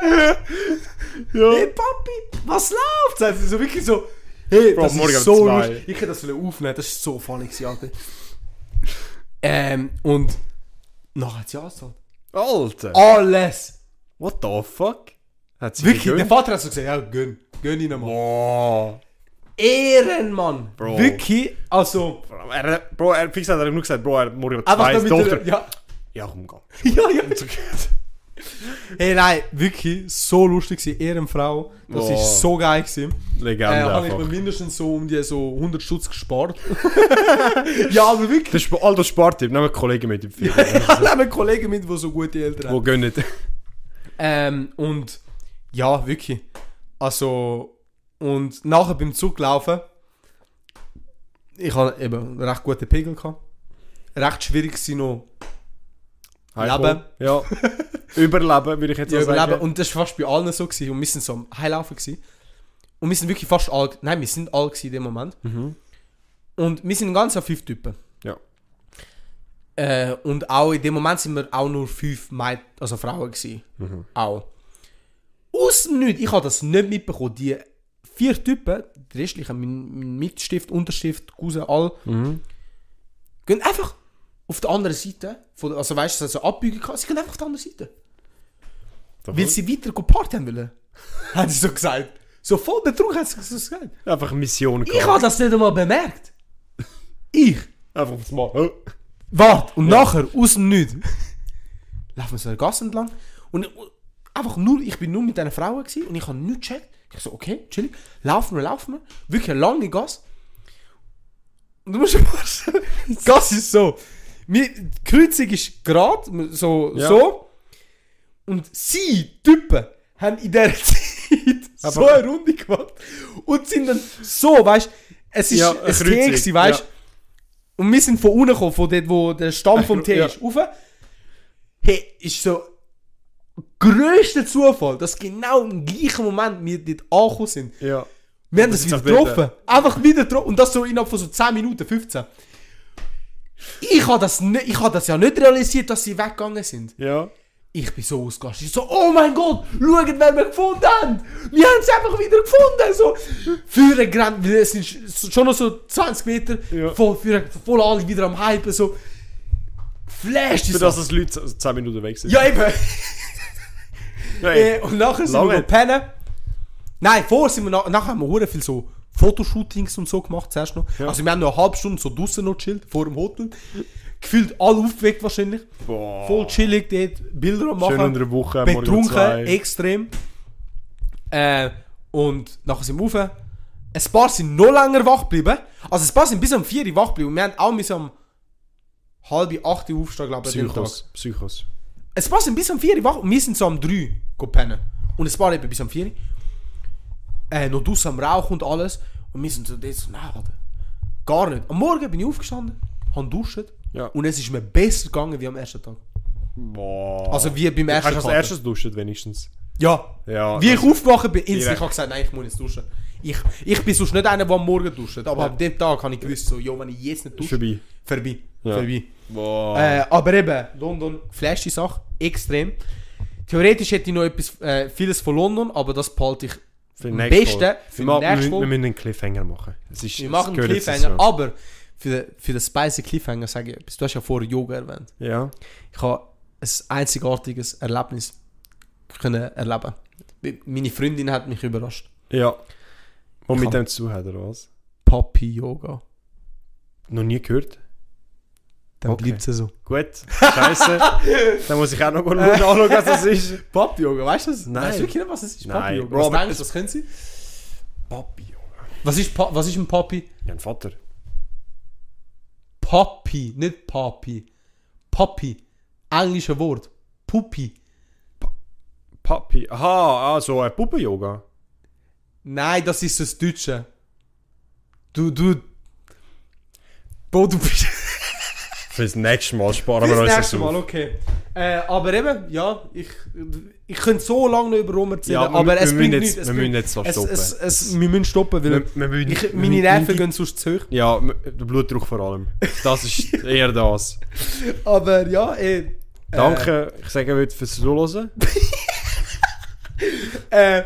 Hey Papi, was läuft? Sie so wirklich so. Hey, Bro, das morgen ist so zwei. lustig. Ich hätte das aufnehmen, das ist so funny gewesen, Alter. Ähm, und nachher hat sie angezahlt. Alter. Alles. What the fuck? Hat sie Wirklich, der? Vater hat so gesagt, ja, gönn. Gönn ihn mal. Boah. Ehrenmann. Bro. Wirklich, also... Er, Bro, er, fix hat er nur gesagt, Bro, er hat morgen zwei Tochter. er, ja, Ja, komm, geh. ja, ja. Hey, nein, wirklich so lustig gewesen. Ehrenfrau. Das ist so geil gewesen. Äh, Legende habe ich mir mindestens so um die so 100 Stutz gespart. ja, aber wirklich. Das ist all das Spartipp. Nehmen wir Kollegen mit im Film. Ich habe einen Kollegen mit, der so gute Eltern Wo hat. gönnen. Ähm, und ja, wirklich. Also, und nachher beim Zuglaufen, ich habe eben einen recht guten Pegel gehabt. Recht schwierig gewesen noch Leben. Ja. Überleben, würde ich jetzt ja, auch überleben. sagen. Und das war fast bei allen so. Gewesen. Und wir sind so am Heilaufen. Gewesen. Und wir sind wirklich fast alle. Nein, wir sind alle gewesen in dem Moment. Und wir sind ganz auf fünf Typen. Ja. Äh, und auch in dem Moment sind wir auch nur fünf Mäd also Frauen gewesen. Auch. Aus dem Nichts, ich habe das nicht mitbekommen. Die vier Typen, die restlichen, mein, mein Mitstift, Unterstift, Cousin, all, gehen einfach auf der anderen Seite. Von, der- also weißt du, so Abbiegung gehabt, sie gehen einfach auf der anderen Seite. Weil sie weiter Party haben wollen. haben sie so gesagt. So voll betrunken haben sie so gesagt. Einfach eine Mission Ich gehabt. habe das nicht einmal bemerkt. Ich. Einfach aufs Mal. Oh. Warte, und nachher, aus dem Nichts, laufen wir so eine Gasse entlang. Und und einfach nur, ich bin nur mit diesen Frauen gewesen, und ich habe nichts gecheckt. Ich so, okay, chillig. Laufen wir, laufen wir. Wirklich eine lange Gasse. Und du musst dir vorstellen, die Gasse ist so. Wir, die Kreuzung ist gerade, so, Ja. so. Und sie, Typen, haben in dieser Zeit so Einfach- eine Runde gemacht. Und sind dann so, weißt du, es ist Ja, ein Tee gewesen, weißt du. ja. Und wir sind von unten gekommen, von dort, wo der Stamm vom Tee Ja. ist, rauf. Hey, ist so größter Zufall, dass genau im gleichen Moment wir dort angekommen sind. Ja. Wir haben das das wieder- getroffen. Einfach wieder getroffen. Und das so innerhalb von so 10 Minuten, 15. Ich habe das, nicht- ich hab das ja nicht realisiert, dass sie weggegangen sind. Ja. Ich bin so ausgerastet. Ich so, oh mein Gott, schaut, wer wir gefunden haben. Wir haben sie einfach wieder gefunden. So, für gerannt, es sind schon noch so 20 Meter, Ja. voll, für, voll alle wieder am Hypen, so. Flash Für das, dass Leute 10 Minuten weg sind. Ja, eben. Hey. Äh, und nachher sind Lange. wir noch pennen. Nein, vorher sind wir nach, nachher haben wir viel so Fotoshootings und so gemacht, zuerst noch. Ja. Also wir haben noch eine halbe Stunde so draussen noch chillt, vor dem Hotel. Gefühlt alle aufgeweckt wahrscheinlich. Boah. Voll chillig dort, Bilder am machen. Schön unter der Woche. betrunken, extrem. Äh, und nachher sind wir rauf. Ein paar sind noch länger wach geblieben. Also ein paar sind bis um 4 Uhr wach geblieben. Und wir haben auch bis um halb 8 Uhr aufstehen, glaube ich. Psychos. Psychos. Es paar sind bis um 4 Uhr wach und wir sind so um 3 Uhr go pennen. Und es paar eben bis um 4 Uhr. Äh, noch draussen am Rauch und alles. Und wir sind so dort so, nein, Alter. Gar nicht. Am Morgen bin ich aufgestanden, habe duscht. Ja. Und es ist mir besser gegangen wie am ersten Tag. Boah. Also wie beim ersten Hast du als erstes duschen wenigstens? Ja. Ja. Wie ich aufgewacht bin, instant, ich habe gesagt, nein, ich muss jetzt duschen. Ich, ich bin sonst nicht einer, der am Morgen duscht. Aber Ja. an dem Tag habe ich gewusst, so, jo, wenn ich jetzt nicht dusche, vorbei. vorbei. Ja. Vorbei. Boah. Äh, aber eben, London, flashy Sache, extrem. Theoretisch hätte ich noch etwas, äh, vieles von London, aber das behalte ich für am den besten Folge. für wir, die nächste wir, wir Folge. müssen einen Cliffhanger machen. Es ist, Wir es machen einen gehört jetzt Cliffhanger, dazu. aber für den, für den spicy Cliffhanger sage ich etwas. Du hast ja vorher Yoga erwähnt. Ja. Ich habe ein einzigartiges Erlebnis können erleben. Meine Freundin hat mich überrascht. Ja. Und Ich mit hab- dem zu hat, oder was? Papi Yoga. Noch nie gehört. Dann Okay. bleibt es so. Gut. Scheiße. Dann muss ich auch noch mal anschauen, was das ist. Papi Yoga, weißt du das? Nein. Weißt du wirklich nicht, was es ist? Nein. Papi Yoga. Bro, Was denkst es- du, was können sie? Papi. Was ist, pa was ist ein Papi? Ja, ein Vater. Papi, nicht Papi. Papi. Englische Wort. Puppi. Papi. Aha, also ein Puppen-Yoga. Nein, das ist das Deutsche. Du, du. Bro, du bist. Fürs nächste Mal sparen wir uns das nächste Mal, okay. Äh, aber eben, ja, ich, ich könnte so lange noch über Rum erzählen, Ja, wir- aber wir es müssen bringt nichts. wir müssen jetzt so es, stoppen. Es, es, wir müssen stoppen, weil Wir, wir müssen, ich, wir meine Nerven gehen sonst zu hoch. Ja, der Blutdruck vor allem. Das ist eher das. Aber ja, eh, Danke, ich sage heute fürs Zuhören. Äh, äh,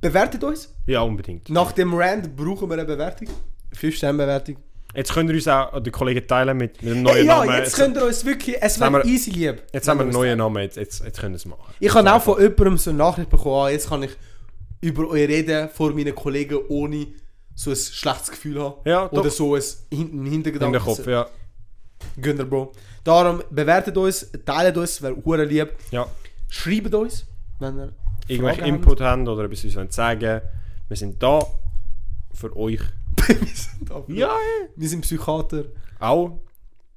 bewertet uns. Ja, unbedingt. Nach dem Rand brauchen wir eine Bewertung. 5 Sterne Bewertung. Jetzt könnt ihr uns auch die Kollegen teilen mit, mit einem neuen ja, Namen. jetzt könnt ihr uns wirklich, es wäre easy lieb. jetzt haben wir einen neuen Namen, jetzt, jetzt, jetzt können wir es machen. Ich habe auch von jemandem so eine Nachricht bekommen, ah, jetzt kann ich über euch reden vor meinen Kollegen, ohne so ein schlechtes Gefühl haben. Ja. Oder so ein Hin- ein In Hintergedanken. den Kopf, ja. Gönner, Bro. Darum bewertet uns, teilt uns, wäre hure lieb. ja. Schreibt uns, wenn ihr Irgendwelche Input haben oder etwas uns sagen Wir sind da für euch. wir sind da. Ja, Wir sind Psychiater. auch.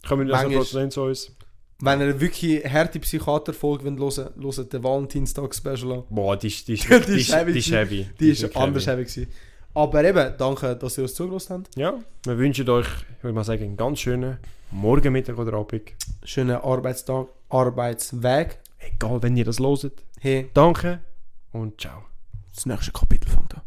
Kommen wir also Manchmal- trotzdem zu uns. Wenn ihr wirklich harte Psychiater-Folge hören wollt, hört den Valentinstag-Special an. Boah, die ist, die ist, Die die ist heavy die ist heavy. Die ist wirklich anders heavy. heavy gewesen. Aber eben, danke, dass ihr uns zugelassen habt. Ja, wir wünschen euch, ich würde mal sagen, einen ganz schönen Morgen, Mittag oder Abend. Schönen Arbeitstag, Arbeitsweg. Egal, wenn ihr das loset. Hey, Danke und ciao. das nächste Kapitel fängt an.